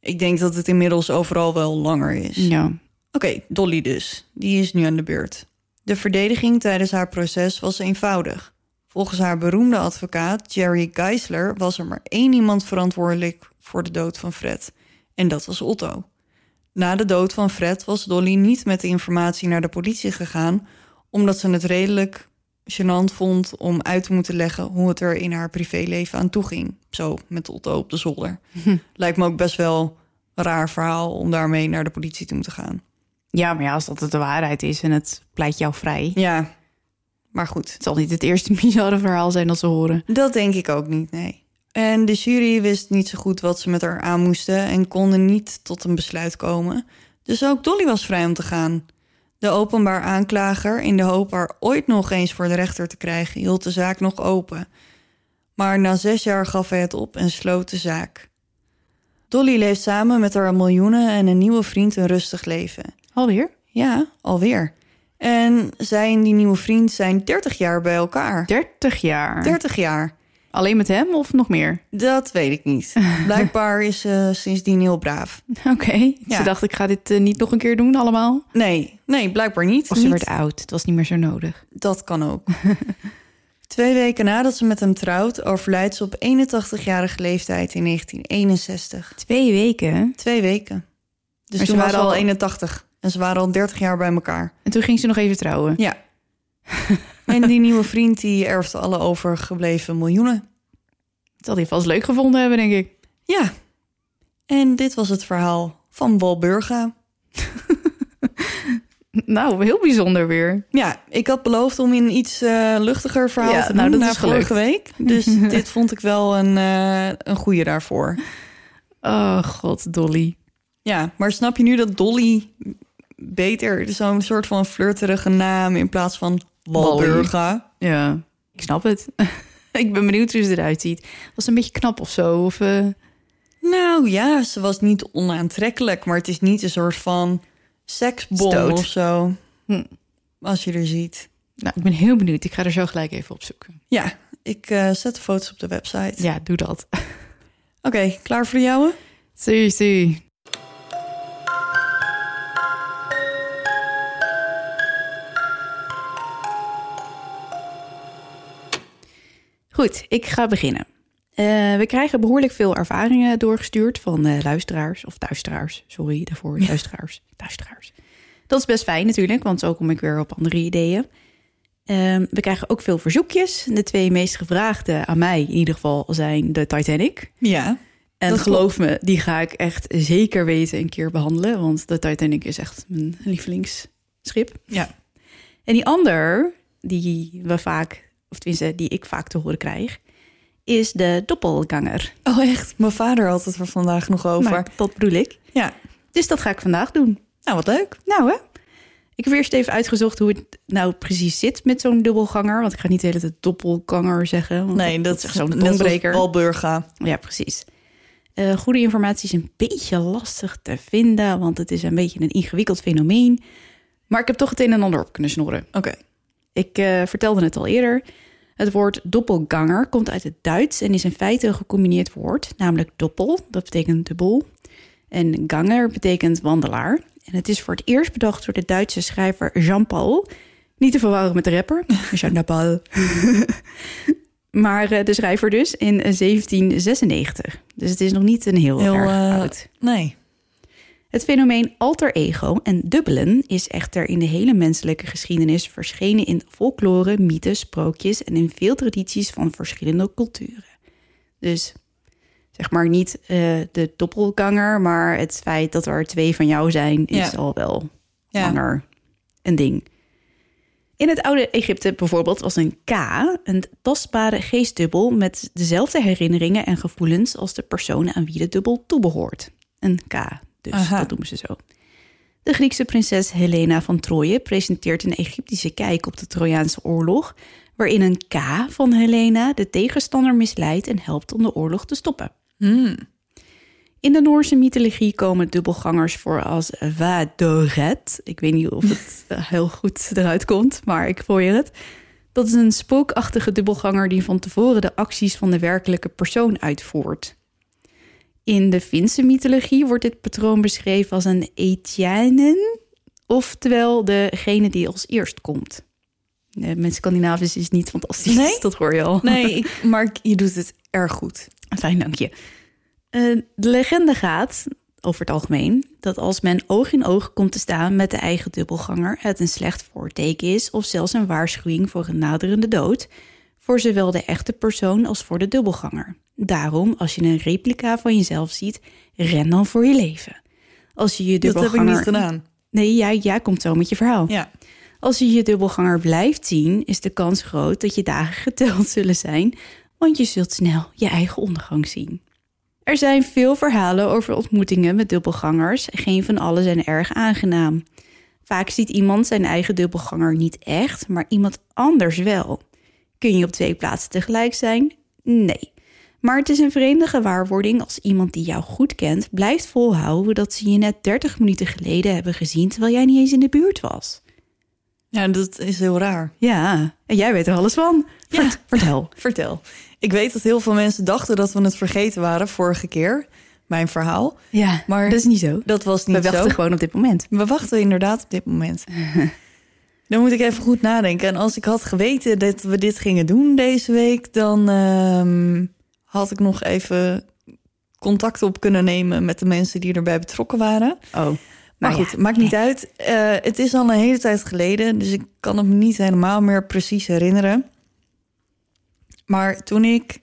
ik denk dat het inmiddels overal wel langer is. Ja. Oké, Dolly dus. Die is nu aan de beurt. De verdediging tijdens haar proces was eenvoudig. Volgens haar beroemde advocaat Jerry Geisler was er maar één iemand verantwoordelijk voor de dood van Fred. En dat was Otto. Na de dood van Fred was Dolly niet met de informatie naar de politie gegaan, omdat ze het redelijk gênant vond om uit te moeten leggen hoe het er in haar privéleven aan toe ging. Zo, met Otto op de zolder. (laughs) Lijkt me ook best wel een raar verhaal om daarmee naar de politie te moeten gaan. Ja, maar ja, als dat het de waarheid is en het pleit jou vrij... Ja, maar goed. Het zal niet het eerste (laughs) bizarre verhaal zijn dat ze horen. Dat denk ik ook niet, nee. En de jury wist niet zo goed wat ze met haar aan moesten en konden niet tot een besluit komen. Dus ook Dolly was vrij om te gaan. De openbaar aanklager, in de hoop haar ooit nog eens voor de rechter te krijgen, hield de zaak nog open. Maar na zes jaar gaf hij het op en sloot de zaak. Dolly leeft samen met haar miljoenen en een nieuwe vriend een rustig leven. Alweer? Ja, alweer. En zij en die nieuwe vriend zijn 30 jaar bij elkaar. 30 jaar. 30 jaar. Alleen met hem of nog meer? Dat weet ik niet. (laughs) Blijkbaar is ze sindsdien heel braaf. Oké. Ja. Ze dacht, ik ga dit eh, niet nog een keer doen allemaal. Nee, nee, blijkbaar niet. Of ze Niet- werd oud. Het was niet meer zo nodig. Dat kan ook. (laughs) Twee weken nadat ze met hem trouwt, overlijdt ze op 81-jarige leeftijd in 1961. Twee weken. Twee weken. Dus Maar ze toen waren al- 81. En ze waren al 30 jaar bij elkaar. En toen ging ze nog even trouwen. Ja. (laughs) en die nieuwe vriend die erfde alle overgebleven miljoenen. Dat had hij vast leuk gevonden hebben, denk ik. Ja. En dit was het verhaal van Walburga. (laughs) Nou, heel bijzonder weer. Ja, ik had beloofd om een iets eh, luchtiger verhaal Ja, te nou, doen dat na is vorige week. (laughs) Dus dit vond ik wel een, eh een goede daarvoor. Oh, god, Dolly. Ja, maar snap je nu dat Dolly beter zo'n soort van flirterige naam in plaats van Walburga? Ja, ik snap het. (laughs) ik ben benieuwd hoe ze eruit ziet. Was ze een beetje knap of zo? Of, eh, Nou ja, ze was niet onaantrekkelijk, maar het is niet een soort van seksbom Stoot. of zo. Hm. Als je er ziet. Nou, ik ben heel benieuwd. Ik ga er zo gelijk even op zoeken. Ja, ik eh, zet de foto's op de website. Ja, doe dat. (laughs) Oké, klaar voor jou? Zie, zie. Goed, ik ga beginnen. Eh, we krijgen behoorlijk veel ervaringen doorgestuurd van eh, luisteraars of luisteraars. Sorry daarvoor, (laughs) luisteraars, luisteraars. Dat is best fijn natuurlijk, want zo kom ik weer op andere ideeën. Ehm, we krijgen ook veel verzoekjes. De twee meest gevraagde aan mij in ieder geval zijn de Titanic. Ja. En geloof me, die ga ik echt zeker weten een keer behandelen. Want de Titanic is echt mijn lievelings schip. Ja. En die ander, die we vaak, of tenminste die ik vaak te horen krijg, is de doppelganger. Oh, echt? Mijn vader had het er vandaag nog over. Maar dat bedoel ik. Ja. Dus dat ga ik vandaag doen. Nou, wat leuk. Nou hè. Ik heb eerst even uitgezocht hoe het nou precies zit met zo'n dubbelganger. Want ik ga niet de hele tijd doppelganger zeggen. Want Nee, dat, is zo'n tongbreker. Walburga. Ja, precies. Eh, goede informatie is een beetje lastig te vinden, want het is een beetje een ingewikkeld fenomeen. Maar ik heb toch het een en ander op kunnen snorren. Oké. Ik eh, vertelde het al eerder. Het woord doppelganger komt uit het Duits en is in feite een gecombineerd woord, namelijk doppel, dat betekent dubbel. En ganger betekent wandelaar. En het is voor het eerst bedacht door de Duitse schrijver Jean-Paul. Niet te verwarren met de rapper, (laughs) Jean-Paul. (laughs) maar eh, de schrijver dus in 1796. Dus het is nog niet een heel, Heel, erg eh, oud. Nee. Het fenomeen alter ego en dubbelen is echter in de hele menselijke geschiedenis verschenen in folklore, mythes, sprookjes en in veel tradities van verschillende culturen. Dus zeg maar niet eh, de doppelganger, maar het feit dat er twee van jou zijn is Ja. al wel Ja. langer een ding. In het oude Egypte bijvoorbeeld was een K een tastbare geestdubbel met dezelfde herinneringen en gevoelens als de persoon aan wie de dubbel toebehoort. Een K, dus Aha. dat noemen ze zo. De Griekse prinses Helena van Troje presenteert een Egyptische kijk op de Trojaanse oorlog, waarin een K van Helena de tegenstander misleidt en helpt om de oorlog te stoppen. Hmm. In de Noorse mythologie komen dubbelgangers voor als Vadoret. Ik weet niet of het (laughs) eh, heel goed eruit komt, maar ik probeer het. Dat is een spookachtige dubbelganger die van tevoren de acties van de werkelijke persoon uitvoert. In de Finse mythologie wordt dit patroon beschreven als een Etianen, oftewel degene die als eerst komt. Eh, Mijn Scandinavisch is niet fantastisch, Nee? (laughs) dat hoor je al. Nee, ik, maar je doet het erg goed. Fijn, dank je. Eh, de legende gaat, over het algemeen, dat als men oog in oog komt te staan met de eigen dubbelganger, het een slecht voorteken is of zelfs een waarschuwing voor een naderende dood, voor zowel de echte persoon als voor de dubbelganger. Daarom, als je een replica van jezelf ziet, ren dan voor je leven. Als je je Dat heb ik dubbelganger... niet gedaan. Nee, jij, jij komt zo met je verhaal. Ja. Als je je dubbelganger blijft zien, is de kans groot dat je dagen geteld zullen zijn, want je zult snel je eigen ondergang zien. Er zijn veel verhalen over ontmoetingen met dubbelgangers, geen van alle zijn erg aangenaam. Vaak ziet iemand zijn eigen dubbelganger niet echt, maar iemand anders wel. Kun je op twee plaatsen tegelijk zijn? Nee. Maar het is een vreemde gewaarwording als iemand die jou goed kent blijft volhouden dat ze je net 30 minuten geleden hebben gezien terwijl jij niet eens in de buurt was. ja, dat is heel raar. Ja, en jij weet er alles van. Ja. Vert- Vertel. (laughs) Vertel. Ik weet dat heel veel mensen dachten dat we het vergeten waren vorige keer. Mijn verhaal. Ja, Maar dat is niet zo. Dat was We niet wachten zo. gewoon op dit moment. We wachten inderdaad op dit moment. (laughs) Dan moet ik even goed nadenken. En als ik had geweten dat we dit gingen doen deze week, dan ehm, had ik nog even contact op kunnen nemen met de mensen die erbij betrokken waren. Oh, Maar goed, maakt niet uit. Eh, het is al een hele tijd geleden, dus ik kan het me niet helemaal meer precies herinneren. Maar toen ik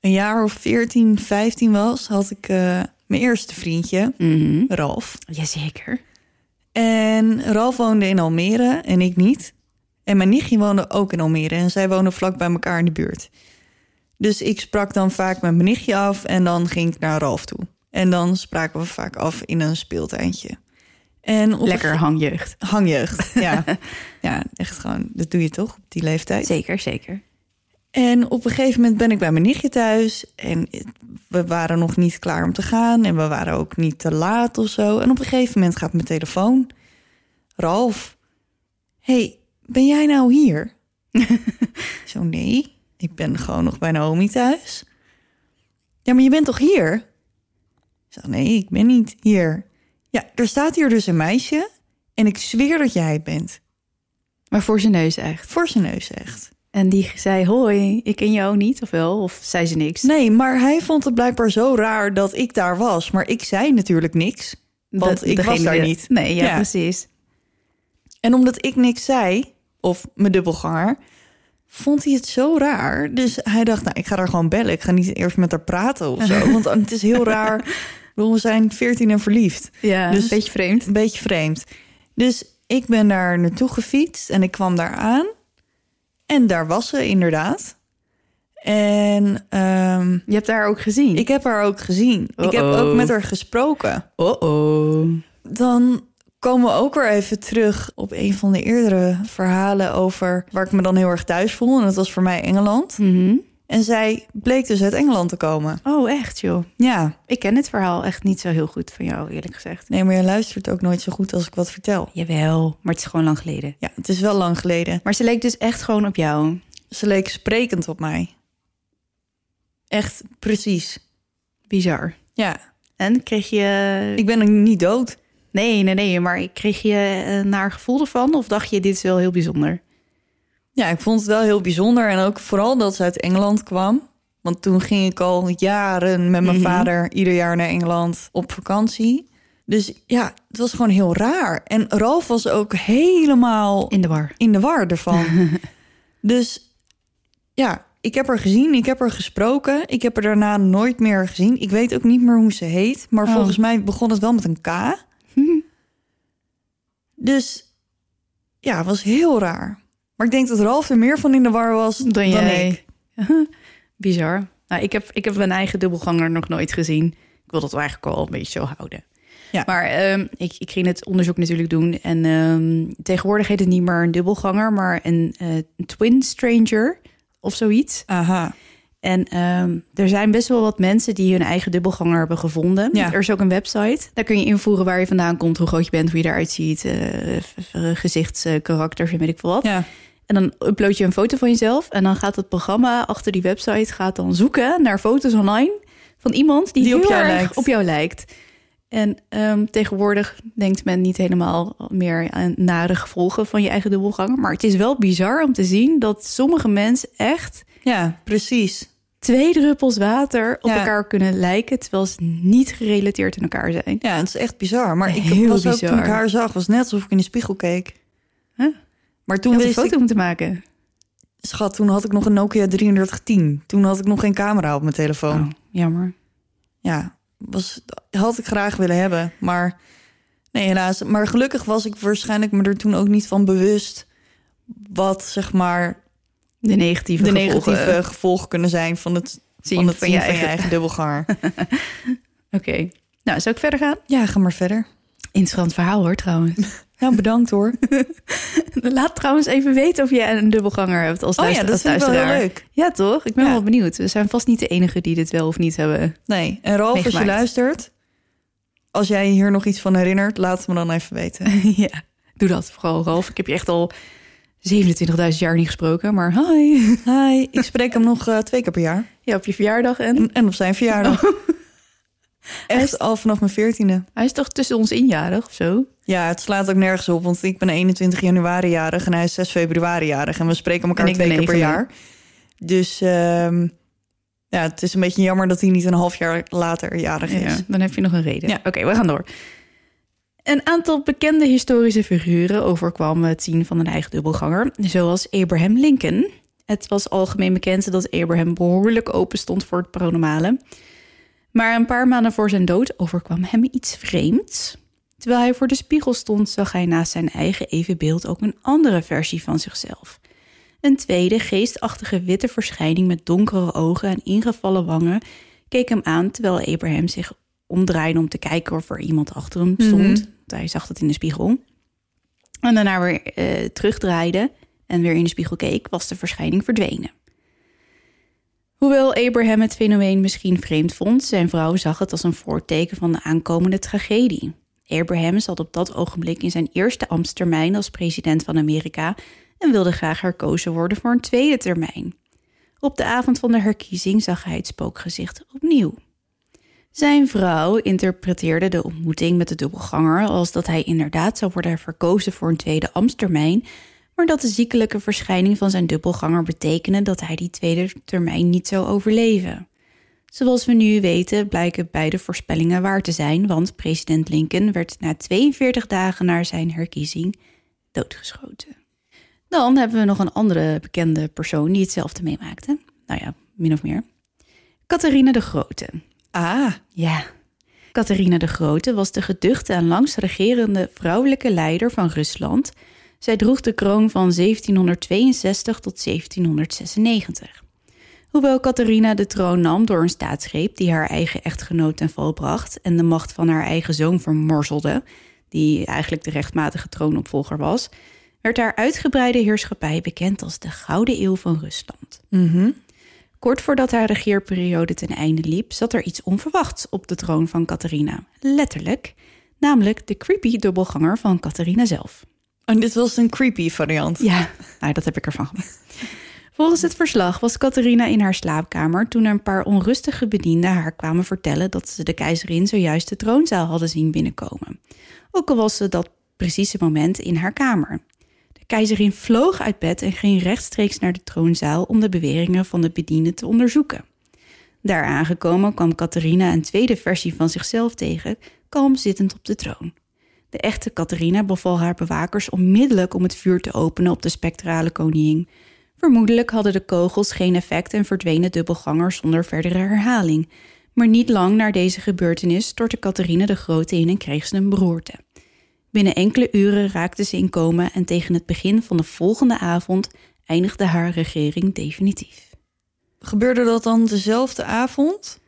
een jaar of 14, 15 was, had ik eh, mijn eerste vriendje, Mhm. Ralf. Jazeker. En Ralf woonde in Almere en ik niet. En mijn nichtje woonde ook in Almere en zij woonden vlak bij elkaar in de buurt. Dus ik sprak dan vaak met mijn nichtje af en dan ging ik naar Ralf toe. En dan spraken we vaak af in een speeltuintje. En Lekker hangjeugd. hangjeugd, (laughs) ja. ja, echt gewoon, dat doe je toch op die leeftijd. Zeker, zeker. En op een gegeven moment ben ik bij mijn nichtje thuis. En we waren nog niet klaar om te gaan. En we waren ook niet te laat of zo. En op een gegeven moment gaat mijn telefoon. Ralf, hey, ben jij nou hier? (laughs) Zo, nee, ik ben gewoon nog bij Naomi thuis. Ja, maar je bent toch hier? Ik nee, ik ben niet hier. Ja, er staat hier dus een meisje. En ik zweer dat jij het bent. Maar voor zijn neus echt. Voor zijn neus echt. En die zei, hoi, ik ken jou niet, of wel? Of zei ze niks? Nee, maar hij vond het blijkbaar zo raar dat ik daar was. Maar ik zei natuurlijk niks. Want ik was daar niet. Nee, ja, Ja. precies. En omdat ik niks zei, of mijn dubbelganger, vond hij het zo raar. Dus hij dacht, nou, ik ga daar gewoon bellen. Ik ga niet eerst met haar praten of zo. Want het is heel raar. (laughs) We zijn veertien en verliefd. Ja, Dus- een beetje vreemd. Een beetje vreemd. Dus ik ben daar naartoe gefietst en ik kwam daar aan. En daar was ze inderdaad. En ehm, Je hebt haar ook gezien? ik heb haar ook gezien. Ik heb ook met haar gesproken. Oh-oh. Dan komen we ook weer even terug op een van de eerdere verhalen over waar ik me dan heel erg thuis voel. En dat was voor mij Engeland. Mhm. En zij bleek dus uit Engeland te komen. Oh, echt joh. Ja, Ik ken het verhaal echt niet zo heel goed van jou, eerlijk gezegd. nee, maar je luistert ook nooit zo goed als ik wat vertel. Jawel, maar het is gewoon lang geleden. Ja, het is wel lang geleden. Maar ze leek dus echt gewoon op jou. Ze leek sprekend op mij. Echt precies. Bizar. Ja, En kreeg je... ik ben nog niet dood. Nee, nee, nee, maar kreeg je een naar gevoel ervan? Of dacht je, dit is wel heel bijzonder? Ja, ik vond het wel heel bijzonder. En ook vooral dat ze uit Engeland kwam. Want toen ging ik al jaren met mijn Mhm. vader ieder jaar naar Engeland op vakantie. Dus ja, het was gewoon heel raar. En Ralf was ook helemaal In de war. in de war ervan. (laughs) dus ja, ik heb haar gezien, ik heb haar gesproken. Ik heb haar daarna nooit meer gezien. Ik weet ook niet meer hoe ze heet. Maar Oh. volgens mij begon het wel met een K. Dus ja, het was heel raar. Maar ik denk dat Ralf er meer van in de war was dan, Dan jij. ik. (laughs) Bizar. Nou, ik heb, ik heb mijn eigen dubbelganger nog nooit gezien. Ik wil dat eigenlijk al een beetje zo houden. Ja. Maar ehm, ik, ik ging het onderzoek natuurlijk doen. En ehm, tegenwoordig heet het niet meer een dubbelganger, maar een eh, twin stranger of zoiets. Aha. En ehm, er zijn best wel wat mensen die hun eigen dubbelganger hebben gevonden. Ja. Er is ook een website. Daar kun je invoeren waar je vandaan komt, hoe groot je bent, hoe je eruit ziet, v- gezichtskarakters en weet ik veel wat. Ja. En dan upload je een foto van jezelf. En dan gaat het programma achter die website gaat dan zoeken naar foto's online van iemand die, Die op heel jou erg lijkt. op jou lijkt. En ehm, tegenwoordig denkt men niet helemaal meer aan nare gevolgen van je eigen dubbelganger. Maar het is wel bizar om te zien dat sommige mensen echt ja, precies. Twee druppels water op Ja. elkaar kunnen lijken, terwijl ze niet gerelateerd in elkaar zijn. Ja, het is echt bizar. Maar ik was ook bizar. toen ik haar zag, was net alsof ik in de spiegel keek. Huh? Maar Je toen had een wist foto ik, moeten maken. schat, toen had ik nog een Nokia 3310. Toen had ik nog geen camera op mijn telefoon. Oh, jammer. Ja, was, had ik graag willen hebben. Maar nee, helaas. Maar gelukkig was ik waarschijnlijk me er toen ook niet van bewust... wat, zeg maar, De negatieve de gevolgen. negatieve gevolgen kunnen zijn... van het Zien van, het van je van je eigen- eigen dubbelganger. (laughs) (laughs) Oké. Nou, zou ik verder gaan? ja, ga maar verder. Interessant verhaal hoor, trouwens. (laughs) Nou, bedankt hoor. Laat trouwens even weten of jij een dubbelganger hebt als, Oh ja, dat ik wel heel luisteraar. leuk. Ja, toch? Ik ben Ja. wel benieuwd. We zijn vast niet de enige die dit wel of niet hebben. Nee, en Ralf, als je luistert... als jij hier nog iets van herinnert, laat het me dan even weten. ja, doe dat vooral, Ralf. Ik heb je echt al 27.000 jaar niet gesproken, maar hi. (laughs) Hi, ik spreek hem nog eh, twee keer per jaar. Ja, op je verjaardag en... En, en op zijn verjaardag. (laughs) Echt al vanaf mijn veertiende. Hij is toch tussen ons injarig of zo? Ja, het slaat ook nergens op, want ik ben 21 januari jarig en hij is 6 februari jarig. En we spreken elkaar twee keer per 9e. jaar. Dus ehm, ja, het is een beetje jammer dat hij niet een half jaar later jarig is. Ja, dan heb je nog een reden. Ja. Oké, we gaan door. Een aantal bekende historische figuren overkwam het zien van een eigen dubbelganger, zoals Abraham Lincoln. Het was algemeen bekend dat Abraham behoorlijk open stond voor het paranormale. Maar een paar maanden voor zijn dood overkwam hem iets vreemds. Terwijl hij voor de spiegel stond, zag hij naast zijn eigen evenbeeld ook een andere versie van zichzelf. Een tweede, geestachtige witte verschijning met donkere ogen en ingevallen wangen keek hem aan terwijl Abraham zich omdraaide om te kijken of er iemand achter hem stond. Want Hij zag dat in de spiegel. En daarna weer eh, terugdraaide en weer in de spiegel keek, was de verschijning verdwenen. Hoewel Abraham het fenomeen misschien vreemd vond, zijn vrouw zag het als een voorteken van de aankomende tragedie. Abraham zat op dat ogenblik in zijn eerste ambtstermijn als president van Amerika en wilde graag herkozen worden voor een tweede termijn. Op de avond van de herkiezing zag hij het spookgezicht opnieuw. Zijn vrouw interpreteerde de ontmoeting met de dubbelganger als dat hij inderdaad zou worden verkozen voor een tweede ambtstermijn, maar dat de ziekelijke verschijning van zijn dubbelganger betekende dat hij die tweede termijn niet zou overleven. Zoals we nu weten blijken beide voorspellingen waar te zijn, want president Lincoln werd na 42 dagen na zijn herkiezing doodgeschoten. Dan hebben we nog een andere bekende persoon die hetzelfde meemaakte. Nou ja, min of meer. Catharina de Grote. Ah, Ja. Catharina de Grote was de geduchte en langst regerende vrouwelijke leider van Rusland. Zij droeg de kroon van 1762 tot 1796. Hoewel Catharina de troon nam door een staatsgreep die haar eigen echtgenoot ten val bracht en de macht van haar eigen zoon vermorzelde, die eigenlijk de rechtmatige troonopvolger was, werd haar uitgebreide heerschappij bekend als de Gouden Eeuw van Rusland. Kort voordat haar regeerperiode ten einde liep, zat er iets onverwachts op de troon van Catharina. Letterlijk, namelijk de creepy dubbelganger van Catharina zelf. En dit was een creepy variant. Ja, nou, dat heb ik ervan gemaakt. Volgens het verslag was Catharina in haar slaapkamer toen er een paar onrustige bedienden haar kwamen vertellen dat ze de keizerin zojuist de troonzaal hadden zien binnenkomen. Ook al was ze dat precieze moment in haar kamer. Keizerin vloog uit bed en ging rechtstreeks naar de troonzaal om de beweringen van de bedienden te onderzoeken. Daar aangekomen kwam Catharina een tweede versie van zichzelf tegen, kalm zittend op de troon. De echte Catharina beval haar bewakers onmiddellijk om het vuur te openen op de spectrale koningin. Vermoedelijk hadden de kogels geen effect en verdwenen dubbelganger zonder verdere herhaling. Maar niet lang na deze gebeurtenis stortte Catharina de Grote in en kreeg ze een beroerte. Binnen enkele uren raakte ze in coma en tegen het begin van de volgende avond eindigde haar regering definitief. Gebeurde dat dan dezelfde avond?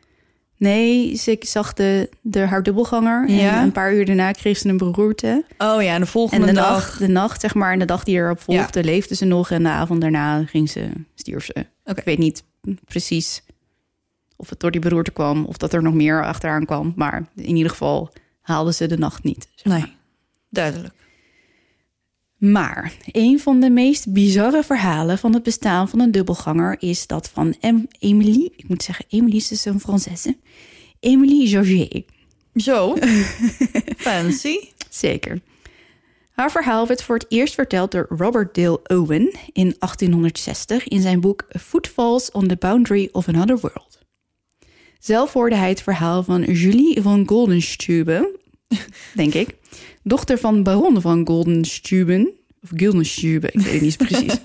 Nee, ze zag de, de, haar dubbelganger Ja. en een paar uur daarna kreeg ze een beroerte. Oh ja, de En volgende de dag. nacht, de nacht, zeg maar, en de dag die erop volgde, leefde ze nog. En de avond daarna ging ze, stierf ze. Ik weet niet precies of het door die beroerte kwam of dat er nog meer achteraan kwam. Maar in ieder geval haalde ze de nacht niet. zeg maar. Nee, duidelijk. Maar een van de meest bizarre verhalen van het bestaan van een dubbelganger is dat van em Emily. Ik moet zeggen, Emily is dus een Française. Emily Georget. Zo. (laughs) Fancy. Zeker. Haar verhaal werd voor het eerst verteld door Robert Dale Owen in 1860 in zijn boek Footfalls on the Boundary of Another World. Zelf hoorde hij het verhaal van Julie van Goldenstube, denk ik, dochter van baron van Goldenstuben, of Gildenstube, ik weet het niet precies. (laughs)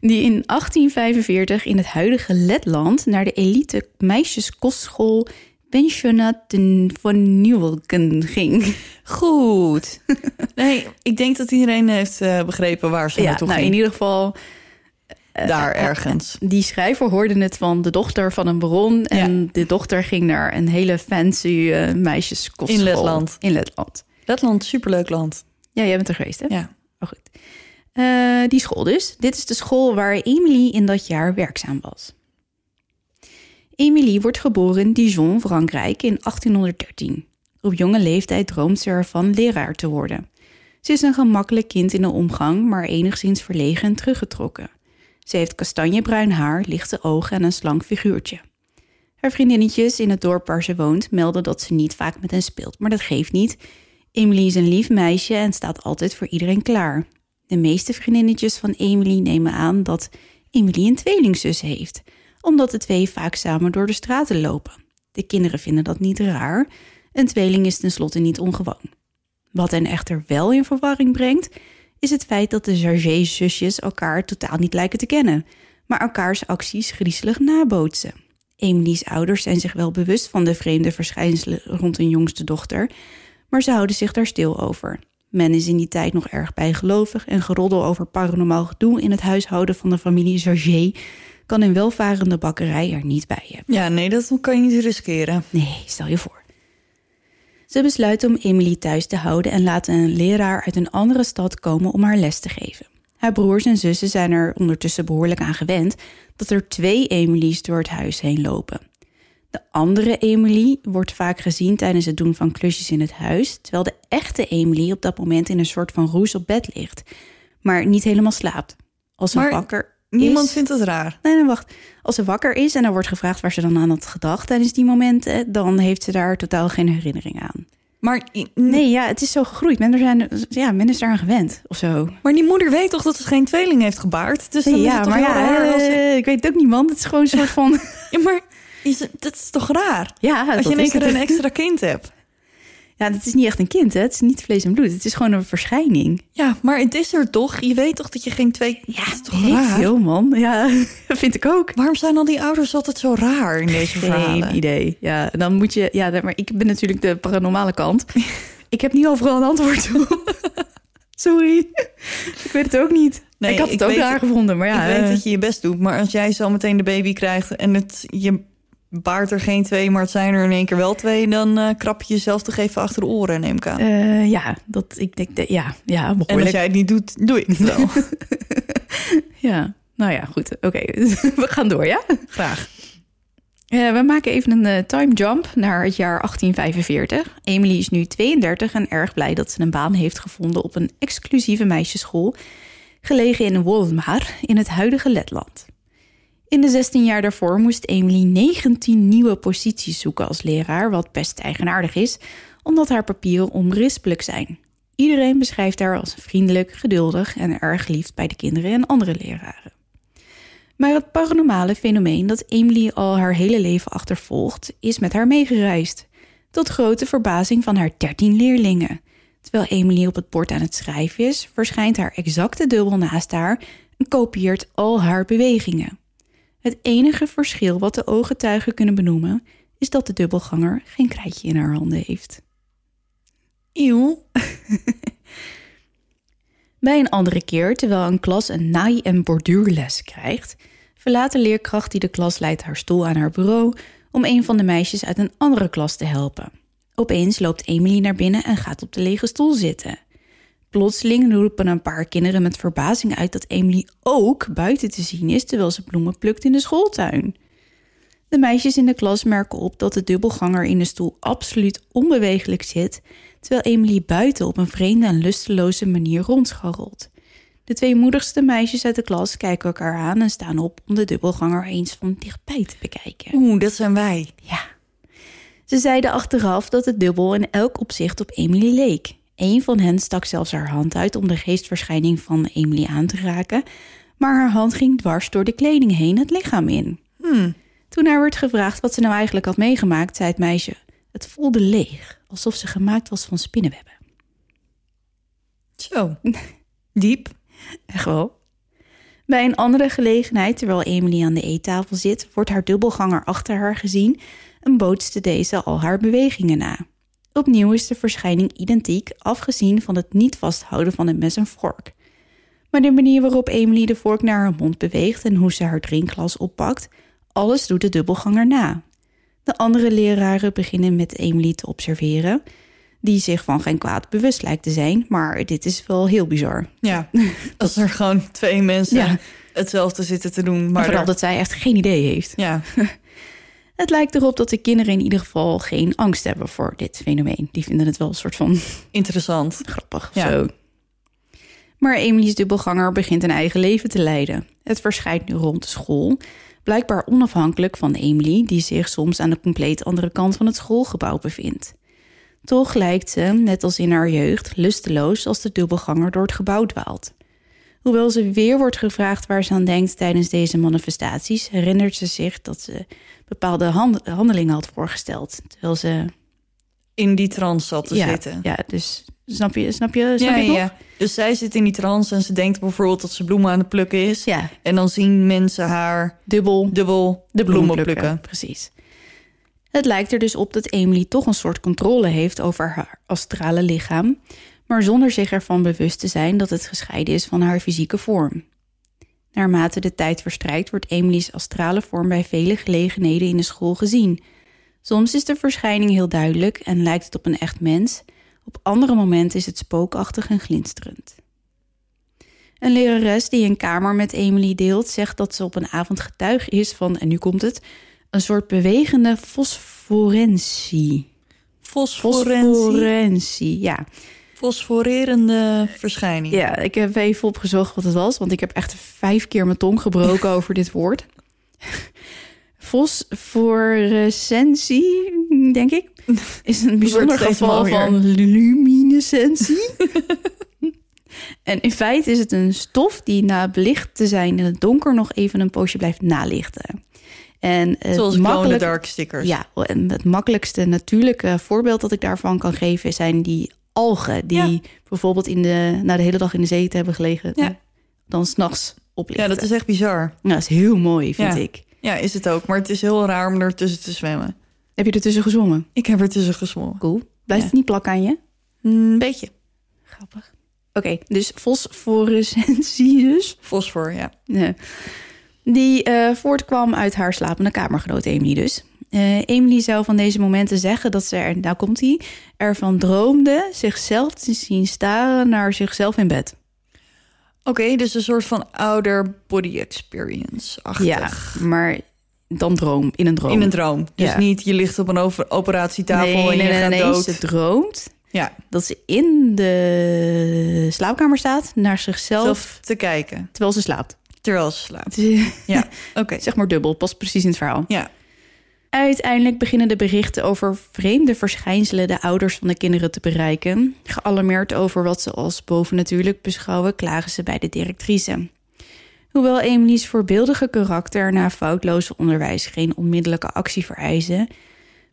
Die in 1845 in het huidige Letland naar de elite meisjeskostschool Pensionat van Nieuwelken ging. Goed. Nee, ik denk dat iedereen heeft eh, begrepen waar ze Ja, naartoe nou, ging. in ieder geval, Daar ergens. die schrijver hoorde het van de dochter van een baron. En de dochter ging naar een hele fancy eh meisjeskostschool. In Letland. In Letland. Letland, superleuk land. Ja, jij bent er geweest, hè? Ja. Oh, goed. Eh, die school dus. Dit is de school waar Emily in dat jaar werkzaam was. Emily wordt geboren in Dijon, Frankrijk in 1813. Op jonge leeftijd droomt ze ervan leraar te worden. Ze is een gemakkelijk kind in de omgang, maar enigszins verlegen en teruggetrokken. Ze heeft kastanjebruin haar, lichte ogen en een slank figuurtje. Haar vriendinnetjes in het dorp waar ze woont melden dat ze niet vaak met hen speelt, maar dat geeft niet. Emily is een lief meisje en staat altijd voor iedereen klaar. De meeste vriendinnetjes van Emily nemen aan dat Emily een tweelingzus heeft, omdat de twee vaak samen door de straten lopen. De kinderen vinden dat niet raar. Een tweeling is tenslotte niet ongewoon. Wat hen echter wel in verwarring brengt, is het feit dat de Jarget-zusjes elkaar totaal niet lijken te kennen, maar elkaars acties griezelig nabootsen. Emily's ouders zijn zich wel bewust van de vreemde verschijnselen rond hun jongste dochter, maar ze houden zich daar stil over. Men is in die tijd nog erg bijgelovig en geroddel over paranormaal gedoe in het huishouden van de familie Jarget kan een welvarende bakkerij er niet bij hebben. Ja, nee, dat kan je niet riskeren. Nee, stel je voor. Ze besluiten om Emily thuis te houden en laten een leraar uit een andere stad komen om haar les te geven. Haar broers en zussen zijn er ondertussen behoorlijk aan gewend dat er twee Emily's door het huis heen lopen. De andere Emily wordt vaak gezien tijdens het doen van klusjes in het huis, terwijl de echte Emily op dat moment in een soort van roes op bed ligt, maar niet helemaal slaapt. Als ze Maar wakker Niemand is, vindt het raar. Nee, nee, wacht. Als ze wakker is en er wordt gevraagd waar ze dan aan had gedacht tijdens die momenten, dan heeft ze daar totaal geen herinnering aan. Maar, Nee, ja, het is zo gegroeid. Men, er zijn, ja, men is daaraan gewend of zo. maar die moeder weet toch dat ze geen tweeling heeft gebaard? Dus dan is ja, het toch maar heel ja, raar als... eh, ik weet het ook niet, man. Het is gewoon een soort van. (laughs) Ja, maar is het, dat is toch raar? ja, Als je in één is keer een extra kind hebt. Ja, het is niet echt een kind, hè? Het is niet vlees en bloed. Het is gewoon een verschijning. Ja, maar het is er toch? Je weet toch dat je geen twee... Ja, dat is toch raar? veel, man. Ja, dat (laughs) vind ik ook. Waarom zijn al die ouders altijd zo raar in deze verhalen? Geen idee. Ja, dan moet je... Ja, maar ik ben natuurlijk de paranormale kant. (laughs) ik heb niet overal een antwoord op. (laughs) Sorry. ik weet het ook niet. Nee, ik had ik het ook raar gevonden, maar ja... ik weet eh, dat je je best doet, maar als jij zo meteen de baby krijgt en het, je baart er geen twee, maar het zijn er in één keer wel twee, dan eh, krap je jezelf toch even achter de oren, neem ik aan. eh, ja, dat ik denk... dat- Ja, ja, en als behoorlijk. jij het niet doet, doe ik het wel. (laughs) Ja, nou ja, goed. Oké, (laughs) we gaan door, ja? Graag. Eh, we maken even een time jump naar het jaar 1845. Emily is nu 32 en erg blij dat ze een baan heeft gevonden op een exclusieve meisjesschool, gelegen in Wolmar in het huidige Letland. In de 16 jaar daarvoor moest Emily 19 nieuwe posities zoeken als leraar, wat best eigenaardig is, omdat haar papieren onberispelijk zijn. Iedereen beschrijft haar als vriendelijk, geduldig en erg lief bij de kinderen en andere leraren. Maar het paranormale fenomeen dat Emily al haar hele leven achtervolgt, is met haar meegereisd. Tot grote verbazing van haar 13 leerlingen. Terwijl Emily op het bord aan het schrijven is, verschijnt haar exacte dubbel naast haar en kopieert al haar bewegingen. Het enige verschil wat de ooggetuigen kunnen benoemen, is dat de dubbelganger geen krijtje in haar handen heeft. Eeuw. (laughs) Bij een andere keer, terwijl een klas een naai- en borduurles krijgt, verlaat de leerkracht die de klas leidt haar stoel aan haar bureau om een van de meisjes uit een andere klas te helpen. Opeens loopt Emily naar binnen en gaat op de lege stoel zitten. Plotseling roepen een paar kinderen met verbazing uit dat Emily ook buiten te zien is terwijl ze bloemen plukt in de schooltuin. De meisjes in de klas merken op dat de dubbelganger in de stoel absoluut onbewegelijk zit, terwijl Emily buiten op een vreemde en lusteloze manier rondscharrelt. De twee moedigste meisjes uit de klas kijken elkaar aan en staan op om de dubbelganger eens van dichtbij te bekijken. Oeh, dat zijn wij. Ja. Ze zeiden achteraf dat het dubbel in elk opzicht op Emily leek. Een van hen stak zelfs haar hand uit om de geestverschijning van Emily aan te raken, maar haar hand ging dwars door de kleding heen het lichaam in. Hmm. Toen haar werd gevraagd wat ze nou eigenlijk had meegemaakt, zei het meisje: Het voelde leeg, alsof ze gemaakt was van spinnenwebben. Zo. (laughs) Diep. Echt wel. Bij een andere gelegenheid, terwijl Emily aan de eettafel zit, wordt haar dubbelganger achter haar gezien en bootste deze al haar bewegingen na. Opnieuw is de verschijning identiek, afgezien van het niet vasthouden van een mes en vork. Maar de manier waarop Emily de vork naar haar mond beweegt en hoe ze haar drinkglas oppakt, alles doet de dubbelganger na. De andere leraren beginnen met Emily te observeren, die zich van geen kwaad bewust lijkt te zijn, maar dit is wel heel bizar. Ja. (laughs) Als er gewoon twee mensen Ja. hetzelfde zitten te doen. Maar vooral er- dat zij echt geen idee heeft. Ja. (laughs) Het lijkt erop dat de kinderen in ieder geval geen angst hebben voor dit fenomeen. Die vinden het wel een soort van (laughs) Interessant. grappig. Ja. Zo. Maar Emily's dubbelganger begint een eigen leven te leiden. Het verschijnt nu rond de school. Blijkbaar onafhankelijk van Emily, die zich soms aan de compleet andere kant van het schoolgebouw bevindt. Toch lijkt ze, net als in haar jeugd, lusteloos als de dubbelganger door het gebouw dwaalt. Hoewel ze weer wordt gevraagd waar ze aan denkt tijdens deze manifestaties, herinnert ze zich dat ze bepaalde hand- handelingen had voorgesteld. Terwijl ze. In die trance zat te ja, zitten. ja, dus snap je, snap je, snap Ja, je nog? ja. Dus zij zit in die trance en ze denkt bijvoorbeeld dat ze bloemen aan het plukken is. Ja, En dan zien mensen haar dubbel dubbel de bloemen plukken. Precies. Het lijkt er dus op dat Emily toch een soort controle heeft over haar astrale lichaam, maar zonder zich ervan bewust te zijn dat het gescheiden is van haar fysieke vorm. Naarmate de tijd verstrijkt, wordt Emily's astrale vorm bij vele gelegenheden in de school gezien. Soms is de verschijning heel duidelijk en lijkt het op een echt mens. Op andere momenten is het spookachtig en glinsterend. Een lerares die een kamer met Emily deelt, zegt dat ze op een avond getuige is van, en nu komt het, een soort bewegende fosforentie. Fosforentie. Fosforentie, ja. Fosforerende verschijning. Ja, ik heb even opgezocht wat het was, want ik heb echt vijf keer mijn tong gebroken (laughs) over dit woord. Fosforescentie, denk ik, is een bijzonder geval van luminescentie. (laughs) en in feite is het een stof die na belicht te zijn in het donker nog even een poosje blijft nalichten. En het Zoals makkelijk- dark stickers. Ja, en het makkelijkste natuurlijke voorbeeld dat ik daarvan kan geven zijn die algen die Ja. bijvoorbeeld in de, na de hele dag in de zee te hebben gelegen, Ja. dan s'nachts oplichten. ja, dat is echt bizar. Ja, dat is heel mooi, vind Ja. ik. Ja, is het ook. Maar het is heel raar om er tussen te zwemmen. Heb je ertussen gezongen? Ik heb er tussen gezwommen. Cool. Blijft het niet plakken aan je? Een beetje. Grappig. Oké, dus fosforescenties. Fosfor, ja. Ja. Die eh, voortkwam uit haar slapende kamergenoot Emily dus. Eh, Emily zou van deze momenten zeggen dat ze er, nou komt hij, ervan droomde zichzelf te zien staren naar zichzelf in bed. Oké, dus een soort van ouder body experience-achtig. Ja, maar dan droom, in een droom. In een droom. Dus Ja. niet je ligt op een over- operatietafel nee, en je nee, gaat nee, dood. Ze droomt Ja, dat ze in de slaapkamer staat naar zichzelf zelf te kijken. terwijl ze slaapt. Terwijl ze slaapt. (laughs) Ja, oké. zeg maar dubbel, past precies in het verhaal. Ja, Uiteindelijk beginnen de berichten over vreemde verschijnselen de ouders van de kinderen te bereiken. Gealarmeerd over wat ze als bovennatuurlijk beschouwen, klagen ze bij de directrice. Hoewel Emily's voorbeeldige karakter na foutloze onderwijs geen onmiddellijke actie vereisen,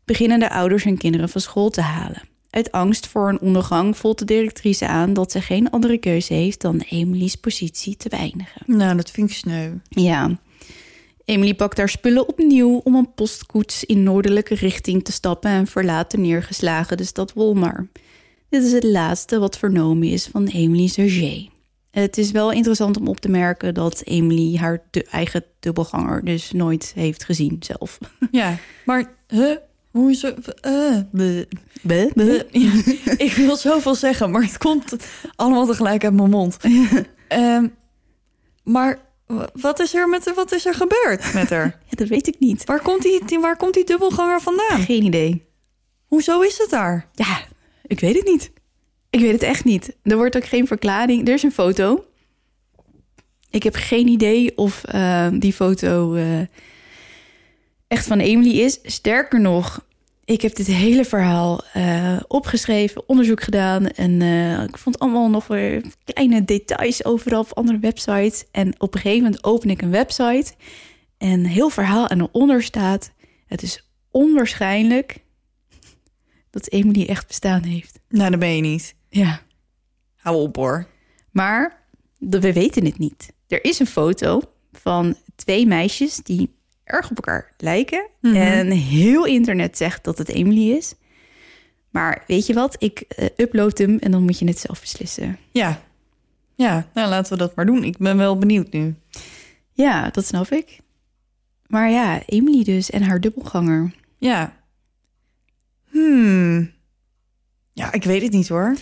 beginnen de ouders hun kinderen van school te halen. Uit angst voor een ondergang voelt de directrice aan dat ze geen andere keuze heeft dan Emily's positie te beëindigen. nou, dat vind ik sneu. Ja. Emily pakt haar spullen opnieuw om een postkoets in noordelijke richting te stappen en verlaat de neergeslagen de stad Wolmar. Dit is het laatste wat vernomen is van Emily Sergé. Het is wel interessant om op te merken dat Emily haar eigen dubbelganger dus nooit heeft gezien zelf. Ja, maar, huh? Hoe is het? Ja, (laughs) ik wil zoveel zeggen, maar het komt allemaal tegelijk uit mijn mond. (laughs) Ehm, maar wat is, er met, wat is er gebeurd met haar? (laughs) Ja, dat weet ik niet. Waar komt die, waar komt die dubbelganger vandaan? Geen idee. Hoezo is het daar? Ja, ik weet het niet. Ik weet het echt niet. Er wordt ook geen verklaring. Er is een foto. Ik heb geen idee of eh, die foto eh, echt van Emily is. Sterker nog, ik heb dit hele verhaal eh, opgeschreven, onderzoek gedaan. En eh, ik vond allemaal nog weer kleine details overal op andere websites. En op een gegeven moment open ik een website. En heel verhaal en eronder staat... Het is onwaarschijnlijk dat Emily echt bestaan heeft. Nou, dat ben je niet. Ja. Hou op hoor. Maar we weten het niet. Er is een foto van twee meisjes die erg op elkaar lijken. Mhm. En heel internet zegt dat het Emily is. Maar weet je wat? Ik eh, upload hem en dan moet je het zelf beslissen. Ja. Ja, nou laten we dat maar doen. Ik ben wel benieuwd nu. Ja, dat snap ik. Maar ja, Emily dus en haar dubbelganger. Ja. Hmm. Ja, ik weet het niet hoor.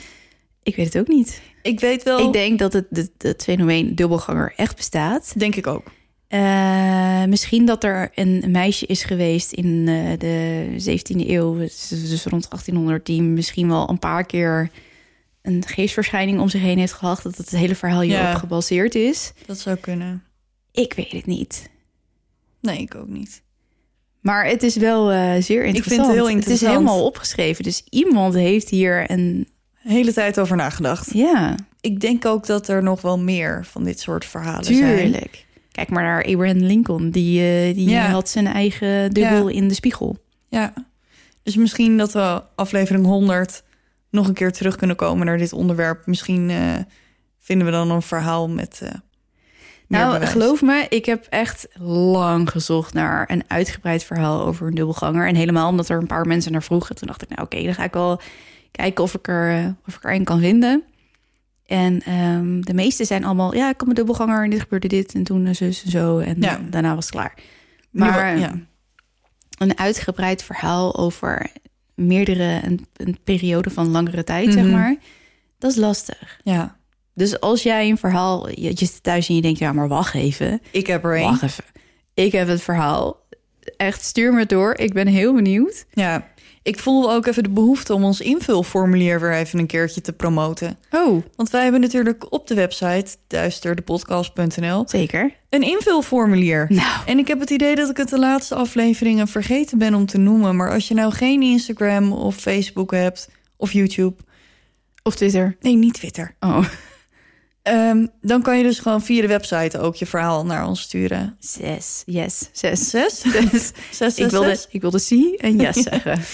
Ik weet het ook niet. Ik weet wel... Ik denk dat het, het, het fenomeen dubbelganger echt bestaat. Denk ik ook. Eh, misschien dat er een meisje is geweest in eh, de 17e eeuw, dus rond 1800, die misschien wel een paar keer een geestverschijning om zich heen heeft gehad, dat het hele verhaal hierop Ja. gebaseerd is. Dat zou kunnen. Ik weet het niet. Nee, ik ook niet. Maar het is wel eh, zeer het interessant. heel Het is interessant. helemaal opgeschreven. Dus iemand heeft hier een. Hele tijd over nagedacht. Ja, Ik denk ook dat er nog wel meer van dit soort verhalen zijn. tuurlijk. Kijk maar naar Abraham Lincoln. Die, eh, die Ja. had zijn eigen dubbel in de spiegel. Ja. Dus misschien dat we aflevering 100 nog een keer terug kunnen komen naar dit onderwerp. Misschien eh, vinden we dan een verhaal met. eh Nou, bewijs. geloof me, ik heb echt lang gezocht naar een uitgebreid verhaal over een dubbelganger. En helemaal omdat er een paar mensen naar vroegen. Toen dacht ik, nou oké, dan ga ik wel kijken of ik er, of ik er een kan vinden. En ehm, de meeste zijn allemaal, ja, ik had mijn dubbelganger en dit gebeurde dit en toen een zus en zo. En Ja. daarna was het klaar. Maar ja. een uitgebreid verhaal over meerdere, een, een periode van langere tijd, zeg Mhm. maar. Dat is lastig. ja, Dus als jij een verhaal, je, je zit thuis en je denkt, ja, maar wacht even. ik heb er één. Wacht even. Ik heb het verhaal. Echt, stuur me door. Ik ben heel benieuwd. Ja, ik voel ook even de behoefte om ons invulformulier weer even een keertje te promoten. Oh, Want wij hebben natuurlijk op de website duisterdepodcast.nl zeker. een invulformulier. Nou, En ik heb het idee dat ik het de laatste afleveringen vergeten ben om te noemen. Maar als je nou geen Instagram of Facebook hebt of YouTube. of Twitter. Nee, niet Twitter. Oh, Ehm, dan kan je dus gewoon via de website ook je verhaal naar ons sturen. Zes. Yes. Zes. Zes? Zes. Zes, Ik wilde, ik wilde zie en yes zeggen. (laughs)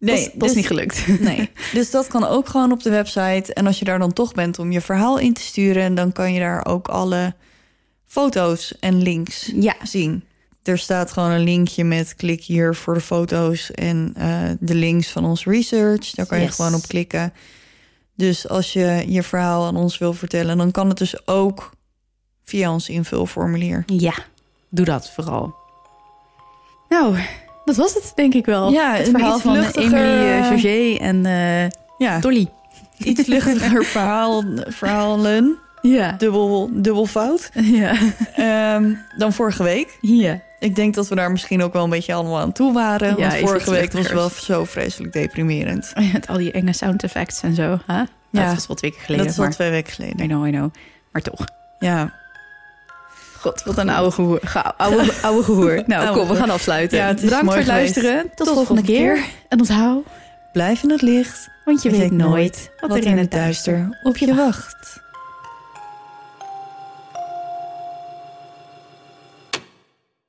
Nee, dat, is- dus- niet gelukt. (laughs) Nee, dus dat kan ook gewoon op de website. En als je daar dan toch bent om je verhaal in te sturen... dan kan je daar ook alle foto's en links Ja. zien. Er staat gewoon een linkje met klik hier voor de foto's... en eh, de links van ons research. Daar kan je gewoon op klikken. Dus als je je verhaal aan ons wil vertellen... dan kan het dus ook via ons invulformulier. Ja, doe dat vooral. Nou, dat was het denk ik wel. Ja, het verhaal van luchtiger, Emily eh, uh, Jaugé en eh Ja, Dolly. iets luchtiger (laughs) verhaal, verhalen. Ja. Dubbel, dubbel fout. Ja. Ehm, dan vorige week. Ja. Ik denk dat we daar misschien ook wel een beetje allemaal aan toe waren. Ja, want vorige week was wel zo vreselijk deprimerend. (laughs) Met al die enge sound effects en zo. Hè? Ja. Dat was wel twee keer geleden. dat is maar... twee weken geleden. I know, I know. Maar toch. Ja, God, wat een oude gehoor. Ga- Oude, oude gehoor. (laughs) Nou, Oude kom, we gaan afsluiten. Ja, Bedankt voor het luisteren. Tot, Tot de volgende keer. En onthoud, blijf in het licht. want je weet nooit wat, er in het duister op je wacht.